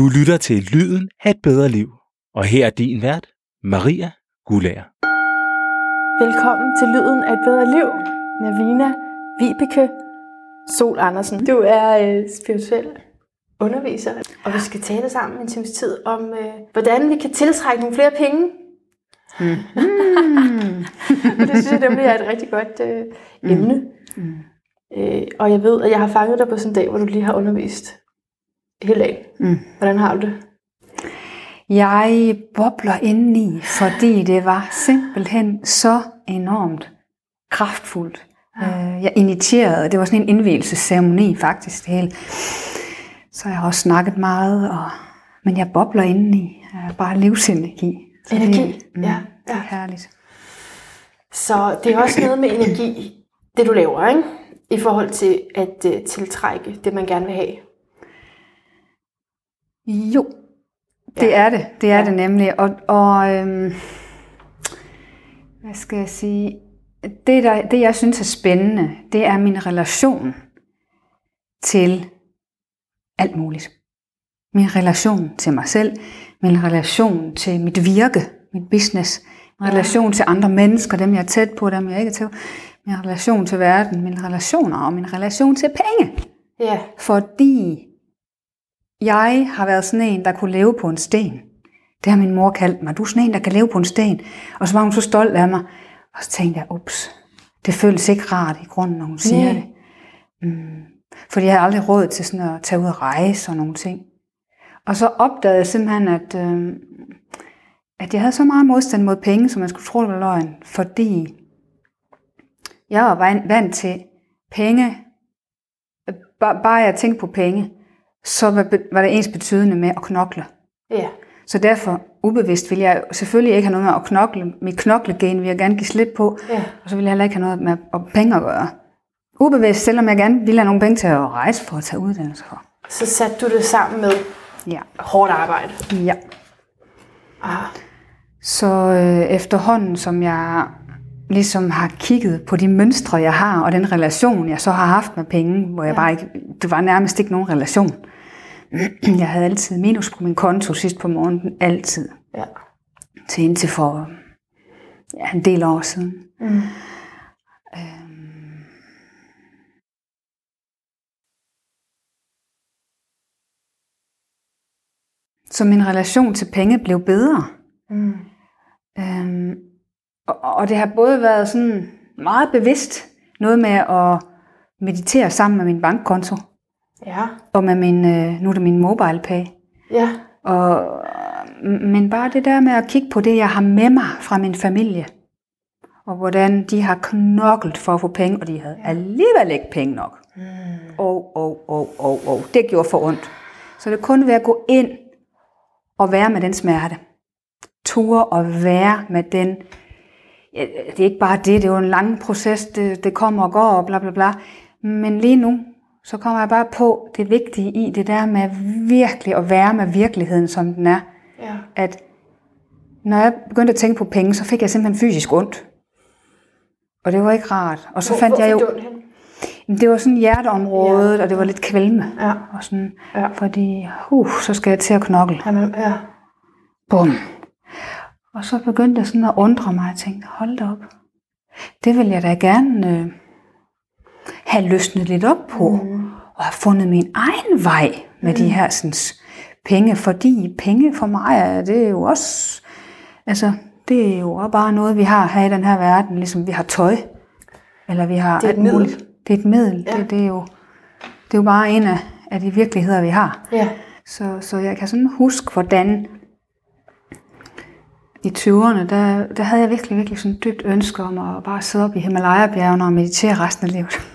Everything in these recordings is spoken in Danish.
Du lytter til Lyden af et bedre liv. Og her er din vært, Maria Gulager. Velkommen til Lyden af et bedre liv, Navina Vibeke Sol Andersen. Du er øh, spirituel underviser, og vi skal tale sammen en times tid om, øh, hvordan vi kan tiltrække nogle flere penge. Mm. det synes jeg nemlig er et rigtig godt øh, emne. Mm. Øh, og jeg ved, at jeg har fanget dig på sådan en dag, hvor du lige har undervist hele dagen. Mm. Hvordan har du det? Jeg bobler indeni, fordi det var simpelthen så enormt kraftfuldt. Ja. Øh, jeg initierede, det var sådan en indvielsesceremoni faktisk det hele. Så jeg har også snakket meget, og, men jeg bobler indeni. Jeg bare livsenergi. Så energi, det, mm, ja, ja. Det er herligt. Så det er også noget med energi, det du laver, ikke? I forhold til at uh, tiltrække det, man gerne vil have. Jo, det ja. er det. Det er ja. det nemlig. Og, og øhm, hvad skal jeg sige? Det, der, det, jeg synes er spændende, det er min relation til alt muligt. Min relation til mig selv, min relation til mit virke, mit business, min ja. relation til andre mennesker, dem jeg er tæt på, dem jeg ikke er tæt på, min relation til verden, mine relationer og min relation til penge. Ja. Fordi jeg har været sådan en, der kunne leve på en sten. Det har min mor kaldt mig. Du er sådan en, der kan leve på en sten. Og så var hun så stolt af mig. Og så tænkte jeg, ups, det føles ikke rart i grunden, når hun siger Nej. det. Mm. Fordi jeg havde aldrig råd til sådan at tage ud og rejse og nogle ting. Og så opdagede jeg simpelthen, at, øh, at jeg havde så meget modstand mod penge, som jeg skulle tro, det var løgn. Fordi jeg var vant til penge. Bare jeg tænkte på penge, så var, var det ens betydende med at knokle. Ja. Så derfor, ubevidst, vil jeg selvfølgelig ikke have noget med at knokle. Mit knoklegen vil jeg gerne give slip på, ja. og så vil jeg heller ikke have noget med at penge at gøre. Ubevidst, selvom jeg gerne ville have nogle penge til at rejse for at tage uddannelse for. Så satte du det sammen med ja. hårdt arbejde? Ja. Ah. Så øh, efterhånden, som jeg ligesom har kigget på de mønstre, jeg har, og den relation, jeg så har haft med penge, hvor jeg ja. bare ikke, det var nærmest ikke nogen relation. Jeg havde altid minus på min konto sidst på morgenen, altid. Ja. Til indtil for ja, en del år siden. Mm. Øhm. Så min relation til penge blev bedre. Mm. Øhm, og, og det har både været sådan meget bevidst, noget med at meditere sammen med min bankkonto. Ja. Og med min, øh, nu er det min mobile pay. Ja. Og, men bare det der med at kigge på det, jeg har med mig fra min familie. Og hvordan de har knoklet for at få penge, og de havde alligevel ikke penge nok. Mm. Og, og, og, og, og. Det gjorde for ondt. Så det er kun ved at gå ind og være med den smerte. Ture og være med den ja, det er ikke bare det, det er jo en lang proces, det, det kommer og går og bla bla bla. Men lige nu, så kommer jeg bare på det vigtige i det der med virkelig at være med virkeligheden, som den er. Ja. At når jeg begyndte at tænke på penge, så fik jeg simpelthen fysisk ondt. Og det var ikke rart. Og så Hvor, fandt jeg jo... Det var sådan hjerteområdet, ja. og det var lidt kvalme. Ja. Og sådan, ja. Fordi, uh, så skal jeg til at knokle. Jamen, ja. Bum. Og så begyndte jeg sådan at undre mig og tænkte, hold da op. Det vil jeg da gerne øh, have løsnet lidt op på. Mm. Og have fundet min egen vej med mm. de her sådan, penge. Fordi penge for mig, er, det er jo også... Altså, det er jo bare noget, vi har her i den her verden. Ligesom vi har tøj. Eller vi har det er et middel. Muligt. Det er et middel. Ja. Det, det, er jo, det er jo bare en af, af de virkeligheder, vi har. Ja. Så, så jeg kan sådan huske, hvordan i 20'erne, der, der havde jeg virkelig, virkelig sådan dybt ønske om at bare sidde op i Himalaya-bjergene og meditere resten af livet.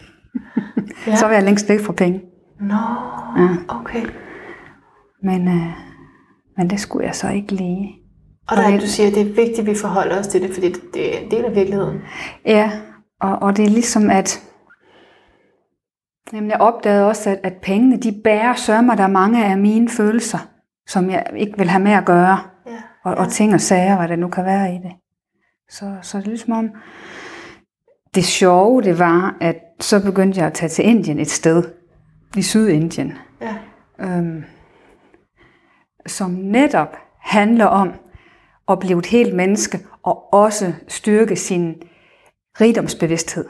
Ja. så var jeg længst væk fra penge. Nå, no, ja. okay. Men, øh, men det skulle jeg så ikke lige. Og der er, du siger, at det er vigtigt, at vi forholder os til det, fordi det er en del af virkeligheden. Ja, og, og det er ligesom at, jamen jeg opdagede også, at, at pengene, de bærer sørmer der mange af mine følelser, som jeg ikke vil have med at gøre og, og ting og sager, hvad der nu kan være i det. Så, så det er ligesom om, det sjove det var, at så begyndte jeg at tage til Indien et sted, i Sydindien. Ja. Øhm, som netop handler om at blive et helt menneske og også styrke sin rigdomsbevidsthed.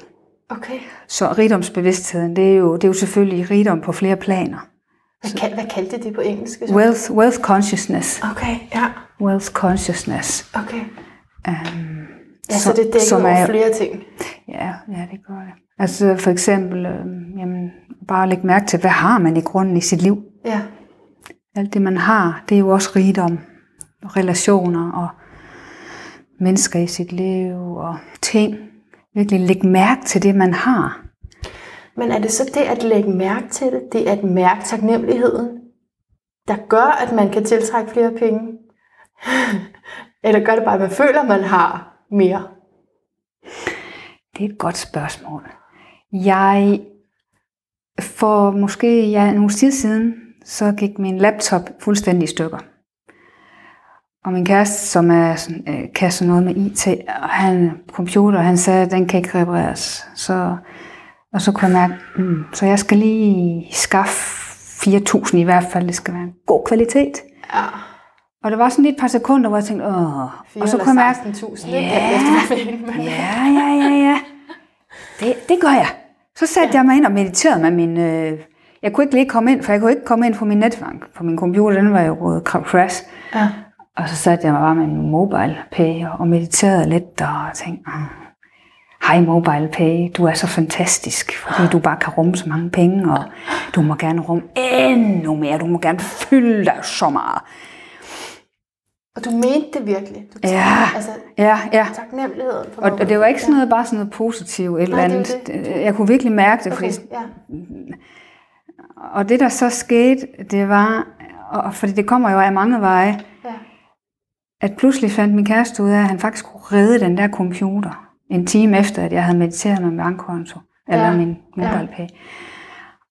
Okay. Så rigdomsbevidstheden, det er jo, det er jo selvfølgelig rigdom på flere planer. Hvad, kal, hvad kaldte det på engelsk? så? Wealth, wealth consciousness. Okay, ja. Wealth consciousness. Okay. Um, Ja, så, det dækker som er- flere ting. Ja, ja, det gør det. Altså for eksempel, øh, jamen, bare lægge mærke til, hvad har man i grunden i sit liv? Ja. Alt det, man har, det er jo også rigdom. Relationer og mennesker i sit liv og ting. Virkelig lægge mærke til det, man har. Men er det så det at lægge mærke til det, det at mærke taknemmeligheden, der gør, at man kan tiltrække flere penge? Eller gør det bare, at man føler, at man har mere? Det er et godt spørgsmål. Jeg, for måske ja, uges tid siden, så gik min laptop fuldstændig i stykker. Og min kæreste, som er, sådan, øh, kan sådan noget med IT, og han computer, han sagde, at den kan ikke repareres. Så, og så kunne jeg mærke, mm, så jeg skal lige skaffe 4.000 i hvert fald, det skal være en god kvalitet. Ja. Og der var sådan lige et par sekunder, hvor jeg tænkte, åh. Og så kunne jeg mærke, 16.000, Ja. Ja, ja, ja, ja. Det, det gør jeg. Så satte ja. jeg mig ind og mediterede med min... Øh, jeg kunne ikke lige komme ind, for jeg kunne ikke komme ind på min netbank. På min computer, den var jo gået crash. Ja. Og så satte jeg mig bare med min mobile pay og mediterede lidt og tænkte, "Ah, hej mobile pay, du er så fantastisk, fordi du bare kan rumme så mange penge, og du må gerne rumme endnu mere, du må gerne fylde dig så meget. Og du mente det virkelig? Du Ja. Altså, Ja, ja. taknemmeligheden. På Og, og det var ikke sådan noget, bare sådan noget positivt eller Nej, det andet. jo det. Jeg kunne virkelig mærke det, fordi Okay, ja. Og det, der så skete, det var, og fordi det kommer jo af mange veje, ja. at pludselig fandt min kæreste ud af, at han faktisk kunne redde den der computer en time efter, at jeg havde mediteret med min bankkonto, eller Ja, min MobilePay.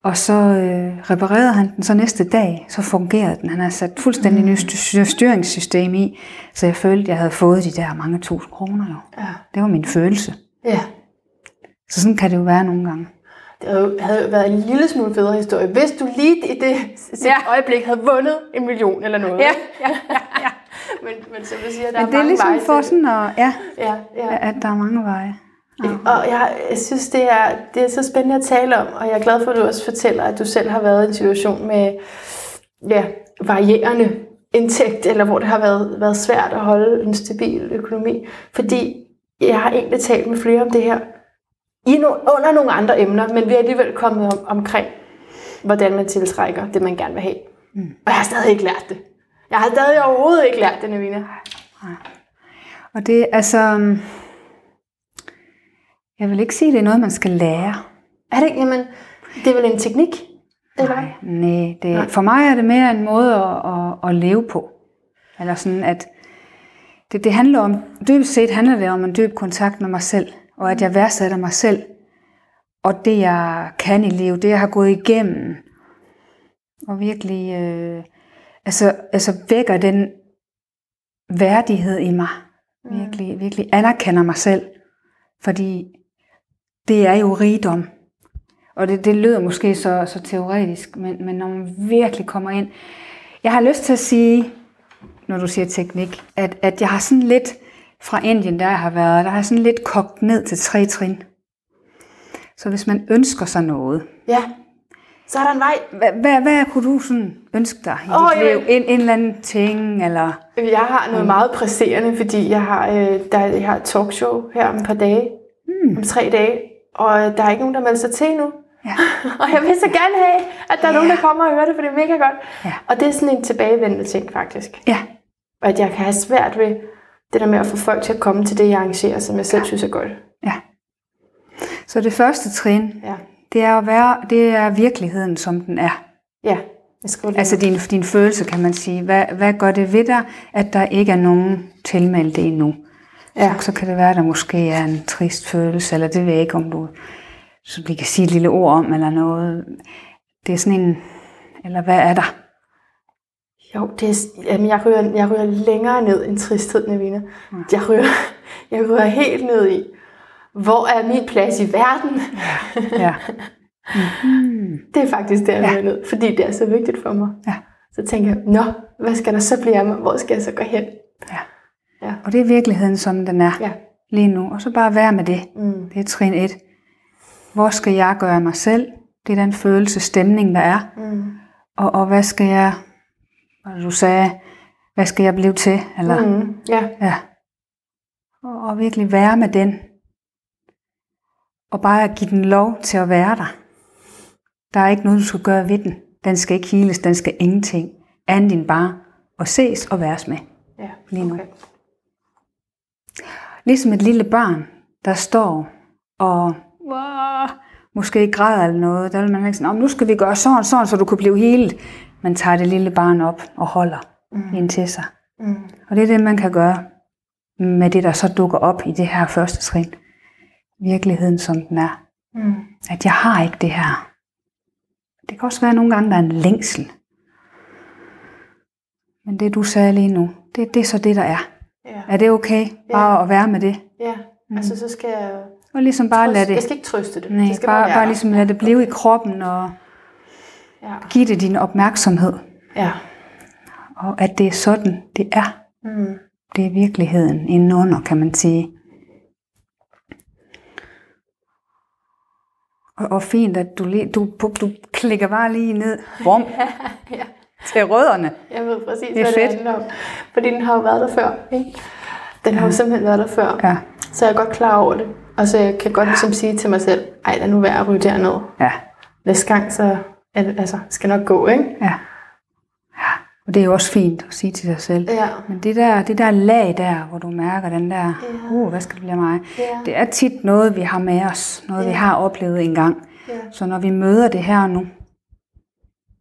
Og så øh, reparerede han den så næste dag, så fungerede den. Han har sat fuldstændig mm. nyt styr- styringssystem i, så jeg følte, jeg havde fået de der mange tusind kroner. Jo. ja. Det var min følelse. Ja. Så sådan kan det jo være nogle gange. Det havde jo- havde været en lille smule federe historie, hvis du lige i det ja. Øjeblik havde vundet en million eller noget. Ja, ja, ja, ja. men, men som du siger, der Men er det er mange ligesom veje for sådan at, ja, Ja, ja. at der er mange veje. Og jeg, jeg synes, det er, det er så spændende at tale om, og jeg er glad for, at du også fortæller, at du selv har været i en situation med ja, varierende indtægt, eller hvor det har været, været svært at holde en stabil økonomi. Fordi jeg har egentlig talt med flere om det her, i no, under nogle andre emner, men vi er alligevel kommet om, omkring, hvordan man tiltrækker det, man gerne vil have. Mm. Og jeg har stadig ikke lært det. Jeg har stadig overhovedet ikke lært det, Navina. Og det er altså... Jeg vil ikke sige, at det er noget, man skal lære. Er det ikke? Jamen, det er vel en teknik? Eller? hvad? Nej, det, Nej. for mig er det mere en måde at, at, at leve på. Eller sådan, at det, det handler om, dybest set handler det om en dyb kontakt med mig selv, og at jeg værdsætter mig selv, og det jeg kan i livet, det jeg har gået igennem, og virkelig øh, altså, altså vækker den værdighed i mig, virkelig, virkelig anerkender mig selv, fordi det er jo rigdom. Og det, det lyder måske så, så teoretisk, men, men når man virkelig kommer ind. Jeg har lyst til at sige, når du siger teknik, at, at jeg har sådan lidt fra Indien, der jeg har været, der har jeg sådan lidt kogt ned til tre trin. Så hvis man ønsker sig noget, Ja. Så er der en vej. hvad, hvad, hvad kunne du sådan ønske dig i oh, dit liv? En, en eller anden ting, eller... Jeg har noget meget presserende, fordi jeg har, øh, der, jeg har et talkshow her om et par dage, mm. om tre dage, og der er ikke nogen, der melder sig til endnu. Ja. og jeg vil så gerne have, at der er nogen, Ja. der kommer og hører det, for det er mega godt. Ja. Og det er sådan en tilbagevendende ting, faktisk. Ja, Og at jeg kan have svært ved det der med at få folk til at komme til det, jeg arrangerer, som jeg selv synes er godt. ja. Så det første trin, Ja. det er at være, det er virkeligheden, som den er. Ja, jeg Altså din, din følelse, kan man sige. Hvad, hvad gør det ved dig, at der ikke er nogen tilmeldte endnu? Ja. Så kan det være, at der måske er en trist følelse, eller det ved jeg ikke, om du så vi kan sige et lille ord om, eller noget. Det er sådan en, eller hvad er der? Jo, det er, jamen, jeg, ryger, jeg ryger længere ned end tristhed, Navina. Jeg ryger, jeg ryger helt ned i, hvor er min plads i verden? Ja. Det er faktisk der, jeg Ja. ned, fordi det er så vigtigt for mig. Ja. så tænker jeg, nå, hvad skal der så blive af mig? Hvor skal jeg så gå hen? Ja. Ja. Og det er virkeligheden, som den er Ja. lige nu. Og så bare være med det. Mm. Det er trin 1. Hvor skal jeg gøre mig selv? Det er den følelse, stemning, der er. Mm. Og, og hvad skal jeg, hvad du sagde, hvad skal jeg blive til? Eller, Mm. Ja. ja. Og, og virkelig være med den. Og bare give den lov til at være der. Der er ikke noget, du skal gøre ved den. Den skal ikke heles, den skal ingenting. Andet end bare at ses og væres med. ja. Lige nu. Okay. Ligesom et lille barn, der står og wow, måske græder eller noget. Der vil man ikke sige, "Nå, men nu skal vi gøre sådan, sådan, så du kan blive helet. Man tager det lille barn op og holder mm. ind til sig. Mm. Og det er det, man kan gøre med det, der så dukker op i det her første trin. Virkeligheden, som den er. Mm. At jeg har ikke det her. Det kan også være nogle gange, der er en længsel. Men det, du sagde lige nu, det, det er så det, der er. Ja. Er det okay bare at være med det? Ja. Altså, så skal jeg... Og ligesom bare lade det, jeg skal ikke trøste det. nej, det skal bare, bare der. ligesom lade det blive i kroppen og Ja. give det din opmærksomhed. ja. Og at det er sådan, det er. Mm. Det er virkeligheden indenunder, kan man sige. Og, og fint, at du, du, du, du klikker bare lige ned Bum, ja. Til rødderne. Jeg ved præcis, Det er hvad fedt. det handler om. Fordi den har jo været der før. Ikke? Den har jo simpelthen været der før. Ja, Så jeg er godt klar over det. Og så jeg kan godt ligesom sige til mig selv, ej, lad nu være at ryge derned. ja, Næste gang, så altså, skal nok gå, ikke? ja. ja. Og det er jo også fint at sige til dig selv. Ja. Men det der, det der lag der, hvor du mærker den der, Ja. uh, hvad skal det blive mig? Ja. Det er tit noget, vi har med os. Noget, vi Ja. har oplevet engang. Ja. Så når vi møder det her nu,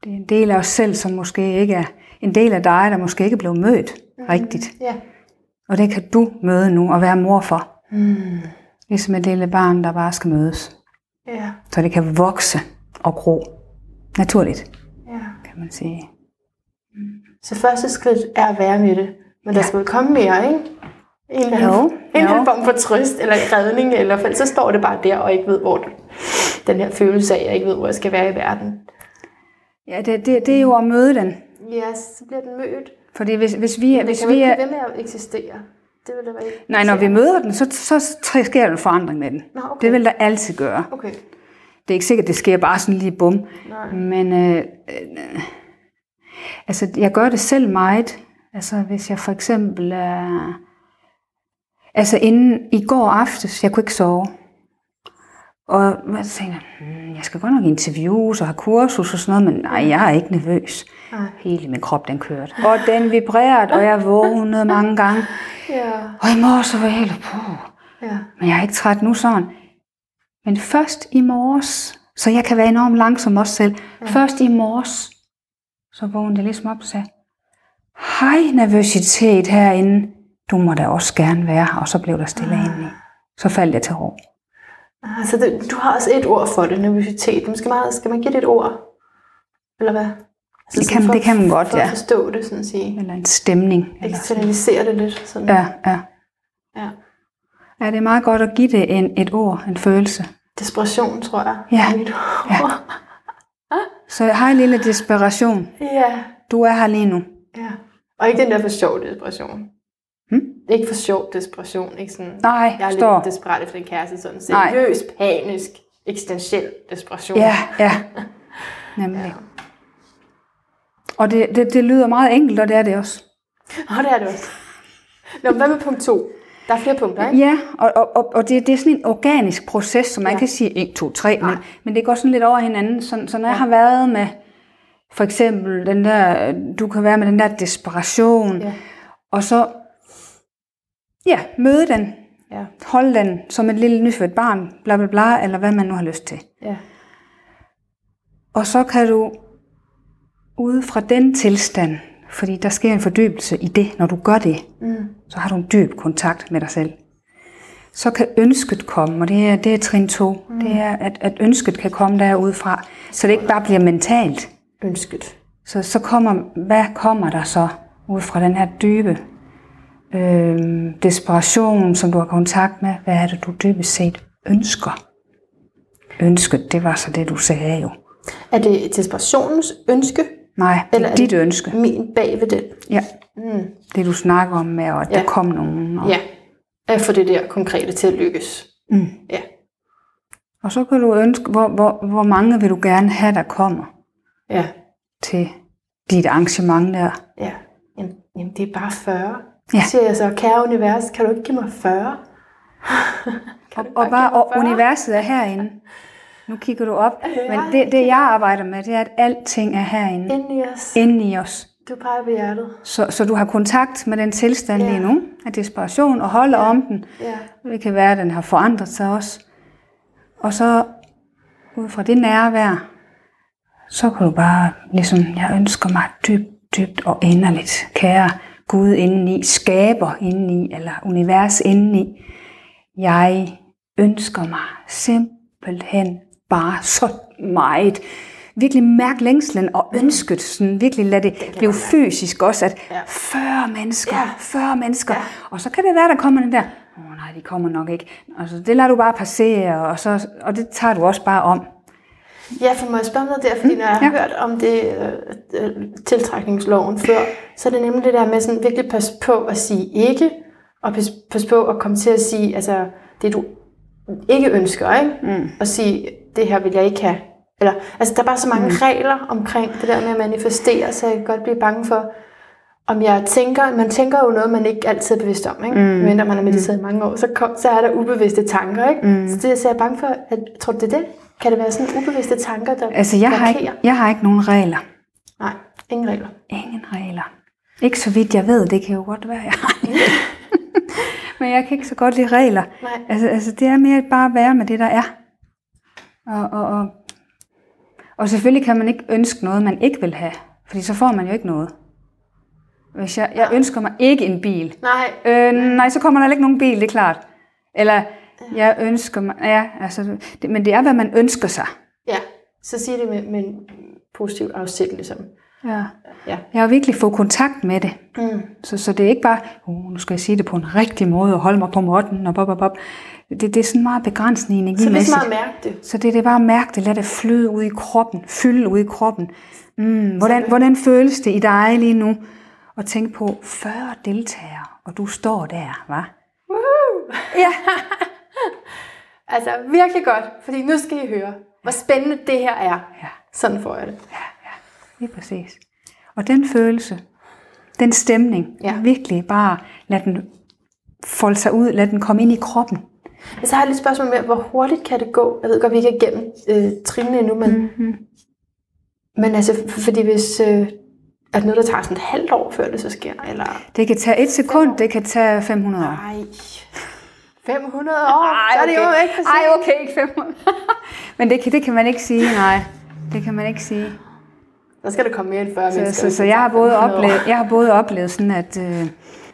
det er en del af os selv, som måske ikke er en del af dig, der måske ikke er blevet mødt Mhm. rigtigt. Ja. Og det kan du møde nu og være mor for. Mm. Ligesom et lille barn, der bare skal mødes. Ja. Så det kan vokse og gro. Naturligt, Ja. kan man sige. Så første skridt er at være med det. Men der skal komme mere, ikke? En eller anden, Jo, en eller anden form for trøst eller redning, eller for så står det bare der og ikke ved, hvor den her følelse af, at jeg ikke ved, hvor jeg skal være i verden. Ja, det, det, det er jo at møde den. Ja, så bliver den mødt. Fordi hvis, hvis vi, Men hvis kan vi ikke er, ved med at eksistere. Det vil da være ikke. nej, når vi møder den, så, så sker der en forandring med den. Nå, okay. Det vil der altid gøre. Okay. Det er ikke sikkert, det sker bare sådan lige bum. Nej. Men øh, øh, altså, jeg gør det selv meget. Altså, hvis jeg for eksempel... Øh, altså, inden i går aftes, jeg kunne ikke sove. Og jeg tænkte, hmm, jeg skal godt nok interviews og have kursus og sådan noget, men nej, jeg er ikke nervøs. Nej. Hele min krop, den kørte. Og den vibrerede, og jeg vågnede mange gange. Ja. Og i morges så var jeg helt på. Ja. Men jeg er ikke træt nu sådan. Men først i morges, så jeg kan være enormt langsom også selv. Ja. Først i morges, så vågnede jeg ligesom op og sagde, hej nervøsitet herinde, du må da også gerne være her. Og så blev der stille ah. indeni. Så faldt jeg til ro. Altså, det, du har også et ord for det, nervøsitet. Men skal man, skal man give det et ord? Eller hvad? Altså, Det kan- for, det kan man godt, for ja. at forstå det, sådan at sige. Eller en stemning. Eksternalisere det lidt. Sådan. Ja, ja. ja. Ja, det er meget godt at give det en, et ord, en følelse. Desperation, tror jeg. Ja. er mit ord. Så hej lille desperation. ja. Du er her lige nu. ja. Og ikke den der for sjov desperation. Hmm? Ikke for sjov desperation. Ikke sådan, Nej, jeg er står. lidt desperat efter en kæreste. Sådan Nej. seriøs, panisk, eksistentiel desperation. Ja, ja. Nemlig. Og det, det, det lyder meget enkelt, og det er det også. Og det er det også. Nå, hvad med punkt to? Der er flere punkter, ikke? Ja, og, og, og, og det, det er sådan en organisk proces, så man Ja. ja. kan sige 1, 2, 3, men, men det går sådan lidt over hinanden. Så, så når jeg har været med, for eksempel den der, du kan være med den der desperation, Ja. og så ja, møde den, Ja. holde den som et lille nyfødt barn, bla bla bla, eller hvad man nu har lyst til. ja. Og så kan du ude fra den tilstand, fordi der sker en fordybelse i det, når du gør det, Mm. så har du en dyb kontakt med dig selv. Så kan ønsket komme, og det er, det er trin 2. Mm. Det er, at, at ønsket kan komme derudfra, så det ikke bare bliver mentalt. Ønsket. Så, så kommer, hvad kommer der så ud fra den her dybe øh, desperation, som du har kontakt med? Hvad er det, du dybest set ønsker? Ønsket, det var så det, du sagde jo. Er det desperationens ønske, Nej, det Eller er dit ønske. Min bag ved den. Ja, Mm. det du snakker om med, at Ja. der kom nogen. Og, Ja. At få det der konkrete til at lykkes. Mm. Ja. og så kan du ønske, hvor, hvor, hvor mange vil du gerne have, der kommer Ja. til dit arrangement der. Ja. Jamen, jamen det er bare 40. Ja. Så siger jeg så, kære univers, kan du ikke give mig 40? Og, og bare og universet er herinde. Nu kigger du op, men Ja, det, det jeg arbejder med, det er, at alting er herinde, Ind i os. inde i os. Du peger på hjertet. Så, så du har kontakt med den tilstand Ja. lige nu, af desperation, og holder om den. Ja. Det kan være, at den har forandret sig også. Og så ud fra det nærvær, så kan du bare, ligesom jeg ønsker mig dybt, dybt og inderligt, kære Gud indeni, skaber indeni, eller univers indeni. Jeg ønsker mig simpelthen bare så meget. Virkelig mærk længslen og ønsket, sådan virkelig lad det blive fysisk også, at 40 mennesker, Ja. 40 mennesker, og så kan det være, der kommer den der, åh oh, nej, de kommer nok ikke. Altså, det lader du bare passere, og, så, og det tager du også bare om. Ja, for må jeg spørge noget der, fordi når jeg har ja. hørt om det øh, øh, tiltrækningsloven før, så er det nemlig det der med sådan virkelig pas på at sige ikke, og pas, på at komme til at sige, altså det du ikke ønsker, ikke? Mm. Og sige, det her vil jeg ikke have. Eller, altså der er bare så mange mm. regler omkring det der med at manifestere, så jeg kan godt blive bange for, om jeg tænker, man tænker jo noget, man ikke altid er bevidst om, ikke? Mm. Men når man har mediteret i mange år, så, kom, så er der ubevidste tanker, ikke? Mm. Så det så er jeg bange for, at, tror du det er det? Kan det være sådan ubevidste tanker, der Altså, jeg har, ikke, jeg har ikke nogen regler. Nej, ingen regler. Ingen regler. Ikke så vidt jeg ved, det kan jo godt være, jeg har. Men jeg kan ikke så godt lide regler. Nej. Altså, altså det er mere bare at være med det, der er. Og, og, og, og selvfølgelig kan man ikke ønske noget, man ikke vil have. Fordi så får man jo ikke noget. Hvis jeg, jeg ønsker mig ikke en bil. Nej, Øh, nej, så kommer der ikke nogen bil, det er klart. Eller, jeg ønsker mig... Ja, altså, det, men det er, hvad man ønsker sig. ja. Så sig det med, med en positiv afsæt, ligesom. Ja. Ja. Jeg har virkelig fået kontakt med det. Mm. Så, så det er ikke bare, uh, nu skal jeg sige det på en rigtig måde, og holde mig på måtten, og bop, bop, bop. Det, det er sådan meget begrænsende Så det er energimæssigt. så meget mærke det. Så det, det er bare at mærke det, lad det flyde ud i kroppen, fylde ud i kroppen. Mm, hvordan, hvordan føles det i dig lige nu? Og tænk på 40 deltagere, og du står der, hva'? Ja, Altså virkelig godt, fordi nu skal I høre, hvor spændende det her er. Ja. Sådan får jeg det. lige præcis. Og den følelse, den stemning, Ja. virkelig bare lad den folde sig ud, lad den komme ind i kroppen. Men så har jeg lidt spørgsmål mere, hvor hurtigt kan det gå? Jeg ved godt, vi ikke er igennem øh, trinene endnu, men, mm-hmm. men altså, fordi hvis, øh, er det noget, der tager sådan et halvt år, før det så sker? Eller, Det kan tage et sekund, det kan tage 500 år. nej, 500 år, så er det jo ikke for Ej, okay, ikke 500. Men det kan, det kan man ikke sige, nej. Det kan man ikke sige. Der skal der komme mere end 40 Så, mennesker. så, så jeg, har både oplevet, jeg har både oplevet sådan, at øh,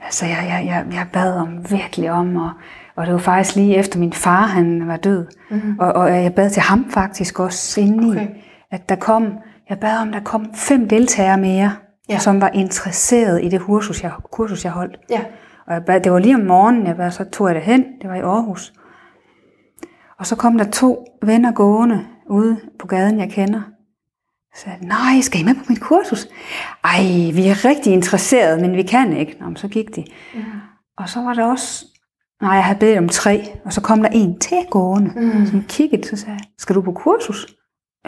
altså jeg, jeg, jeg, jeg bad om virkelig om, og, og det var faktisk lige efter min far han var død, mm-hmm. og, og jeg bad til ham faktisk også indeni, Okay. okay. at der kom, jeg bad om, der kom fem deltagere mere, ja. som var interesseret i det kursus, jeg, kursus, jeg holdt. Ja, Og jeg bad, det var lige om morgenen, jeg bad, så tog jeg det hen, det var i Aarhus. Og så kom der to venner gående ude på gaden, jeg kender. Så sagde nej, skal I med på mit kursus? Ej, vi er rigtig interesserede, men vi kan ikke. Nå, men så gik de. Mm. Og så var der også, nej, jeg havde bedt om tre, og så kom der en til gående, mm. som kiggede, så sagde jeg, skal du på kursus?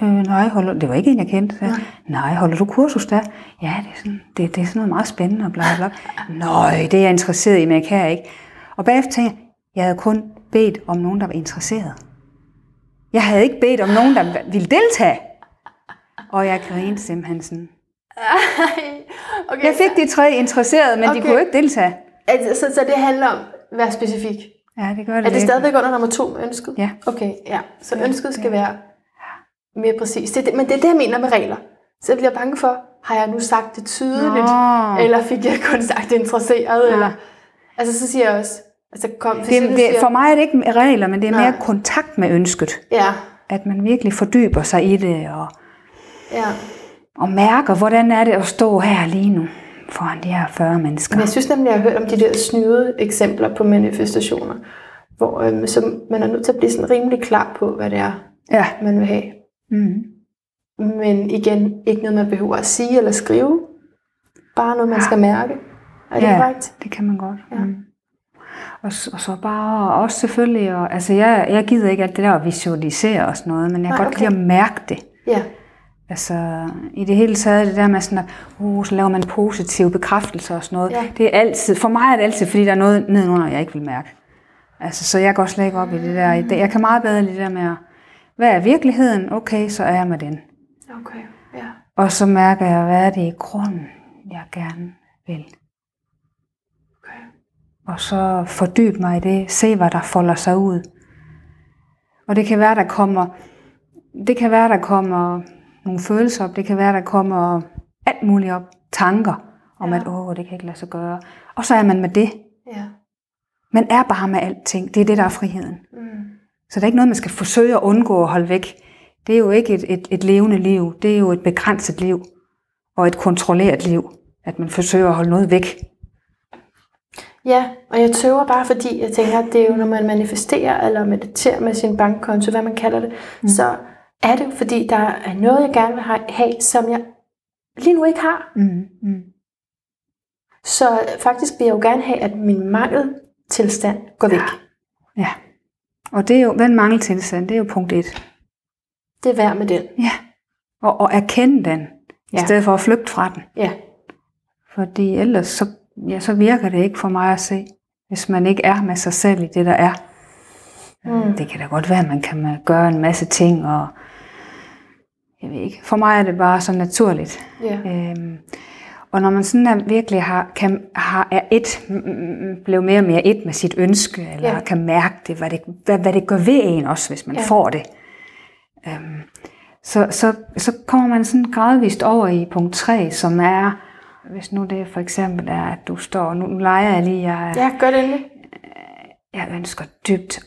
Øh, nej, holder, det var ikke en, jeg kendte. Jeg, nej, holder du kursus der? Ja, det er sådan, det, det er sådan noget meget spændende og bla bla. Nej, det er jeg interesseret i, men jeg kan ikke. Og bagefter tænkte jeg, jeg havde kun bedt om nogen, der var interesseret. Jeg havde ikke bedt om nogen, der ville deltage. Og jeg grinede simpelthen sådan. okay. Jeg fik de tre interesserede, men okay. de kunne ikke deltage. Altså, så, så det handler om at være specifik. Ja, det gør det Er det stadigvæk under nummer to med ønsket? Ja. Okay, ja. Så ønsket skal være mere præcis. Det, det, men det er det, jeg mener med regler. Så jeg bliver bange for, har jeg nu sagt det tydeligt? Nå. Eller fik jeg kun sagt interesseret? Ja. Eller, altså, så siger jeg også, altså kom, Det, nu det, siger, for mig er det ikke regler, men det er Nej. mere kontakt med ønsket. Ja, At man virkelig fordyber sig i det, og, ja. og mærker, hvordan er det at stå her lige nu foran de her 40 mennesker. Men jeg synes nemlig, jeg har hørt om de der snyde eksempler på manifestationer, hvor øhm, så man er nødt til at blive sådan rimelig klar på, hvad det er, Ja. man vil have. Mm. Men igen, ikke noget, man behøver at sige eller skrive. Bare noget, man skal mærke. Er det Ja. korrekt? Det kan man godt. Ja. Mm. Og, og så bare også selvfølgelig, og, altså jeg, jeg gider ikke alt det der at visualisere og sådan noget, men jeg kan godt okay. lide at mærke det. Ja. Altså i det hele taget, det der med sådan, at uh, så laver man positive bekræftelser og sådan noget. Ja. Det er altid, for mig er det altid, fordi der er noget nedenunder, jeg ikke vil mærke. Altså, så jeg går slet ikke op i det der. Jeg kan meget bedre lide det der med, at, hvad er virkeligheden? Okay, så er jeg med den. Okay. Ja. Og så mærker jeg, hvad er det i grunden, jeg gerne vil. Okay. Og så fordybe mig i det, se hvad der folder sig ud. Og det kan være, der kommer, det kan være, der kommer nogle følelser op, det kan være, der kommer alt muligt op, tanker om, Ja. at åh, det kan ikke lade sig gøre. Og så er man med det. Ja. Man er bare med alting. Det er det, der er friheden. Mm. Så der er ikke noget, man skal forsøge at undgå at holde væk. Det er jo ikke et, et, et levende liv. Det er jo et begrænset liv. Og et kontrolleret liv. At man forsøger at holde noget væk. Ja, og jeg tøver bare, fordi jeg tænker, at det er jo, når man manifesterer eller mediterer med sin bankkonto, hvad man kalder det, mm. så er det jo, fordi der er noget, jeg gerne vil ha- have, som jeg lige nu ikke har. Mm, mm. Så faktisk vil jeg jo gerne have, at min mangeltilstand går væk. Ja. Og det er jo, den mangeltilstand, det er jo punkt et. Det er værd med den. Ja. Og, og erkende den, i Ja. stedet for at flygte fra den. Ja. Fordi ellers så, ja, så virker det ikke for mig at se, hvis man ikke er med sig selv i det, der er. Mm. Det kan da godt være, at man kan gøre en masse ting, og jeg ved ikke. For mig er det bare så naturligt. Ja. Øhm, og når man sådan er, virkelig har, kan, har, er et, blev mere og mere et med sit ønske, eller Ja. kan mærke det hvad, det, hvad, hvad det gør ved en også, hvis man Ja. får det, øhm, så, så, så kommer man sådan gradvist over i punkt 3, som er, hvis nu det for eksempel er, at du står, nu leger jeg lige, jeg, Ja, gør det endelig. jeg ønsker dybt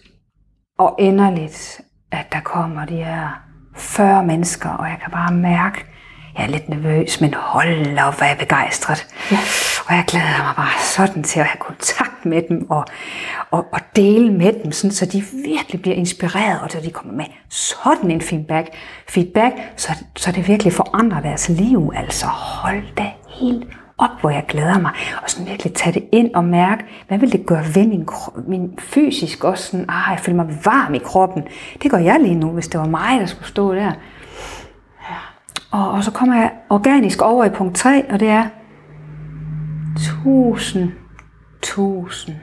og inderligt, at der kommer de her 40 mennesker, og jeg kan bare mærke, jeg er lidt nervøs, men hold op, hvor er jeg begejstret. Ja. Og jeg glæder mig bare sådan til at have kontakt med dem, og, og, og dele med dem, sådan, så de virkelig bliver inspireret, og så de kommer med sådan en feedback, feedback så, så det virkelig forandrer deres liv. Altså hold da helt op, hvor jeg glæder mig, og sådan virkelig tage det ind og mærke, hvad vil det gøre ved min, min fysisk også sådan, ah, jeg føler mig varm i kroppen. Det gør jeg lige nu, hvis det var mig, der skulle stå der. Og, og så kommer jeg organisk over i punkt 3, og det er, tusind, tusind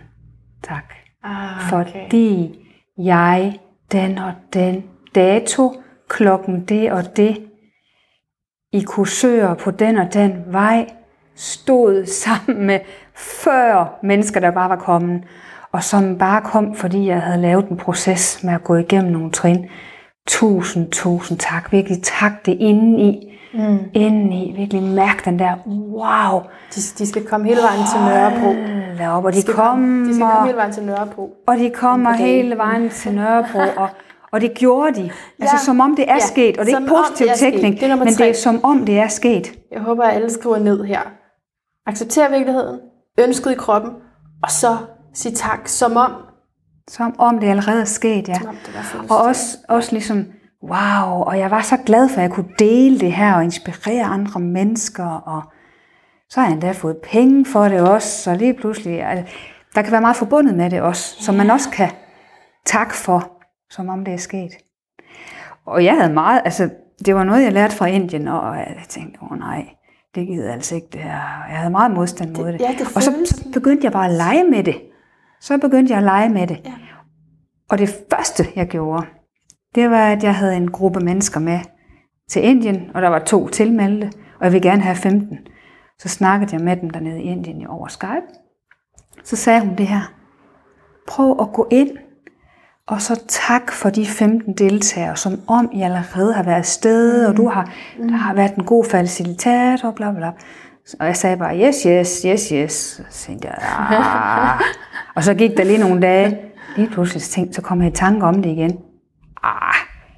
tak. Ah, Fordi jeg den og den dato, klokken det og det, i kursører på den og den vej, stod sammen med 40 mennesker, der bare var kommet, og som bare kom, fordi jeg havde lavet en proces med at gå igennem nogle trin. Tusind, tusind tak. Virkelig tak det indeni. Mm. Indeni. Virkelig mærk den der, wow. De, de skal komme hele vejen til Nørrebro. Hold op, og de, De skal komme, de skal komme kommer, hele vejen til Nørrebro. og de kommer hele vejen til Nørrebro, og, og det gjorde de. Altså Ja. som om det er Ja, sket, og det er som ikke positiv Det er nummer men det er som om det er sket. Jeg håber, at alle skriver ned her. Accepter virkeligheden, ønsket i kroppen, og så sig tak, som om, Som om det allerede er sket, ja. det. Og også, også ligesom, wow, og jeg var så glad for, at jeg kunne dele det her og inspirere andre mennesker, og så har jeg endda fået penge for det også, så lige pludselig, altså, der kan være meget forbundet med det også, som man også kan takke for, som om det er sket. Og jeg havde meget, altså det var noget, jeg lærte fra Indien, og jeg tænkte, åh oh, nej, det gider altså ikke det her. Jeg havde meget modstand mod det. ja, det og så, så begyndte jeg bare at lege med det. Så begyndte jeg at lege med det. Ja. Og det første, jeg gjorde, det var, at jeg havde en gruppe mennesker med til Indien, og der var to tilmeldte, og jeg ville gerne have 15. Så snakkede jeg med dem dernede i Indien over Skype. Så sagde hun det her. Prøv at gå ind, og så tak for de 15 deltagere, som om I allerede har været afsted, og du har, der har været en god facilitator, bla bla. Og jeg sagde bare, yes, yes, yes, yes. Så tænkte jeg, ah. Og så gik der lige nogle dage. Lige pludselig tænkte, så kom jeg i tanke om det igen. Ah,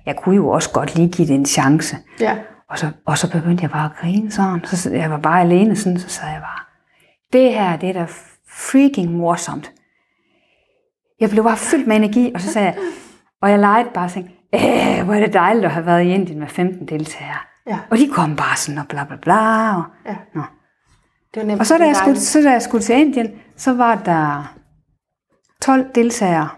jeg kunne jo også godt lige give det en chance. Ja. Og så, og så begyndte jeg bare at grine sådan. Så sad- jeg var bare alene sådan, så sagde jeg bare, det her, det er da freaking morsomt. Jeg blev bare fyldt med energi, og så sagde jeg, og jeg legede bare og tænkte, Æh, hvor er det dejligt at have været i Indien med 15 deltagere. Ja. Og de kom bare sådan og bla bla bla. Og, Ja. Nå. Det var nemt. og så da, jeg skulle, så da jeg skulle til Indien, så var der 12 deltagere.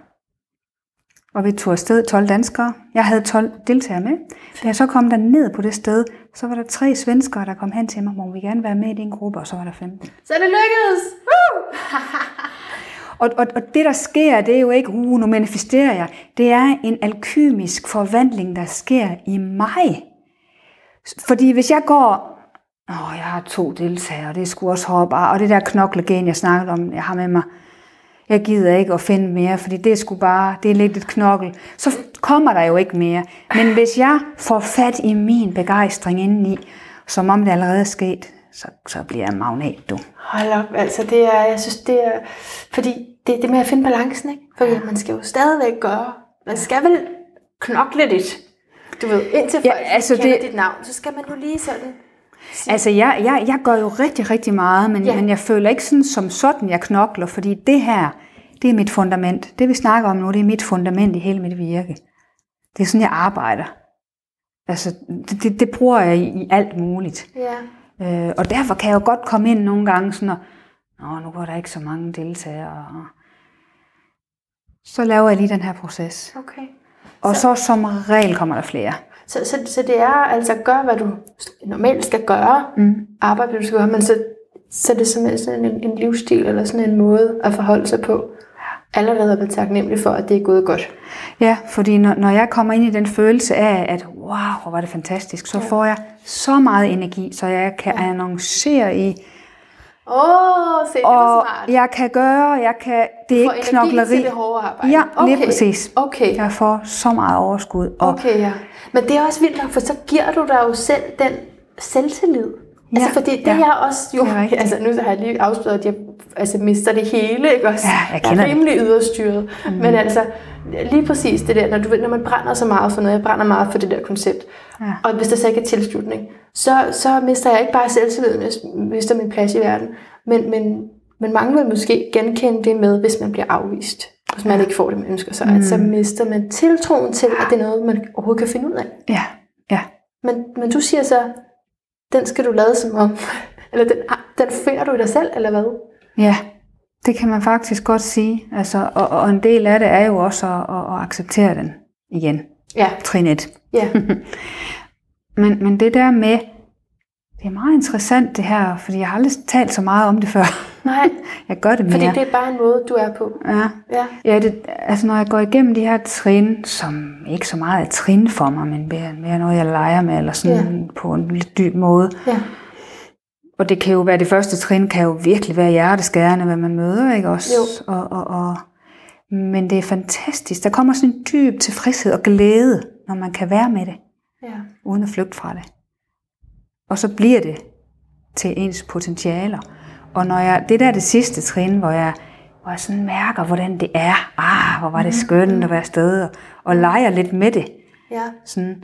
Og vi tog afsted 12 danskere. Jeg havde 12 deltagere med. Da jeg så kom der ned på det sted, så var der tre svenskere, der kom hen til mig, må vi gerne være med i din gruppe, og så var der 15. Så det lykkedes! Woo! Og, og, og det, der sker, det er jo ikke, uh, nu manifesterer jeg. Det er en alkymisk forvandling, der sker i mig. Fordi hvis jeg går, åh, jeg har to deltagere, og det er sgu også hårdt, og det der knoklegen, jeg snakkede om, jeg har med mig, jeg gider ikke at finde mere, fordi det er sgu bare, det er lidt et knokkel. Så kommer der jo ikke mere. Men hvis jeg får fat i min begejstring indeni, som om det allerede er sket, så, så bliver jeg magnet, du. Hold op, altså det er, jeg synes det er, fordi det er det med at finde balancen, ikke? For ja. man skal jo stadigvæk gøre, man skal vel knokle lidt. Du ved, indtil folk Ja, altså kender det- dit navn, så skal man jo lige sådan, Altså, jeg, jeg, jeg gør jo rigtig, rigtig meget, men, Ja. men jeg føler ikke sådan som sådan, jeg knokler, fordi det her, det er mit fundament. Det vi snakker om nu, det er mit fundament i hele mit virke. Det er sådan, jeg arbejder. Altså, det, det, det bruger jeg i, i alt muligt. ja, Øh, og derfor kan jeg jo godt komme ind nogle gange sådan, og, Nå, nu var der ikke så mange deltagere. Og... Så laver jeg lige den her proces. okay. Og så som regel kommer der flere. Så, så, så det er altså gør, hvad du normalt skal gøre, mm. arbejde, hvad du skal gøre, men så, så er det simpelthen sådan en, en livsstil, eller sådan en måde at forholde sig på. Allerede er blevet taknemmelig for, at det er gået godt. Ja, fordi når, når jeg kommer ind i den følelse af, at wow, hvor var det fantastisk, så ja. får jeg så meget energi, så jeg kan ja. annoncere i, Åh, oh, se, det var og smart. jeg kan gøre, jeg kan, det er Får ikke knokleri. til det hårde arbejde. Ja, lige Okay, præcis. Okay. Jeg får så meget overskud. Og Okay, ja. Men det er også vildt nok, for så giver du dig jo selv den selvtillid. Ja, altså, fordi det ja. er jeg også jo, er rigtigt. altså nu har jeg lige afsløret, at jeg altså, mister det hele, ikke også? Ja, jeg jeg kender er det. rimelig yderstyret. Mm. Men altså, lige præcis det der, når, du, når man brænder så meget for noget, jeg brænder meget for det der koncept, Ja. og hvis der så ikke er tilslutning, så, så mister jeg ikke bare selvtilliden, jeg mister min plads i verden, men, men, men mange vil måske genkende det med, hvis man bliver afvist, hvis man ikke får det, man ønsker sig, mm. at så mister man tiltroen til, at det er noget, man overhovedet kan finde ud af. ja, ja. Men, men du siger så, den skal du lade som om, eller den, den finder du i dig selv, eller hvad? Ja, det kan man faktisk godt sige. Altså, og, og en del af det er jo også at, at, at acceptere den igen. Ja, Trin 1. ja, Men, men det der med, det er meget interessant det her, fordi jeg har aldrig talt så meget om det før. Nej, Jeg gør det mere. fordi det er bare en måde, du er på. Ja. Ja, Ja, det, altså når jeg går igennem de her trin, som ikke så meget er trin for mig, men mere, mere noget, jeg leger med, eller sådan ja. på en lidt dyb måde. ja, Og det kan jo være, det første trin kan jo virkelig være hjerteskærende, hvad man møder, ikke også? Jo. Og, og, og, men det er fantastisk. Der kommer sådan en dyb tilfredshed og glæde, når man kan være med det, ja, uden at flygte fra det. Og så bliver det til ens potentialer. Og når jeg, det der er det sidste trin, hvor jeg, hvor jeg sådan mærker, hvordan det er. Ah, hvor var det skønt at være afsted, og, og leger lidt med det. ja, Sådan.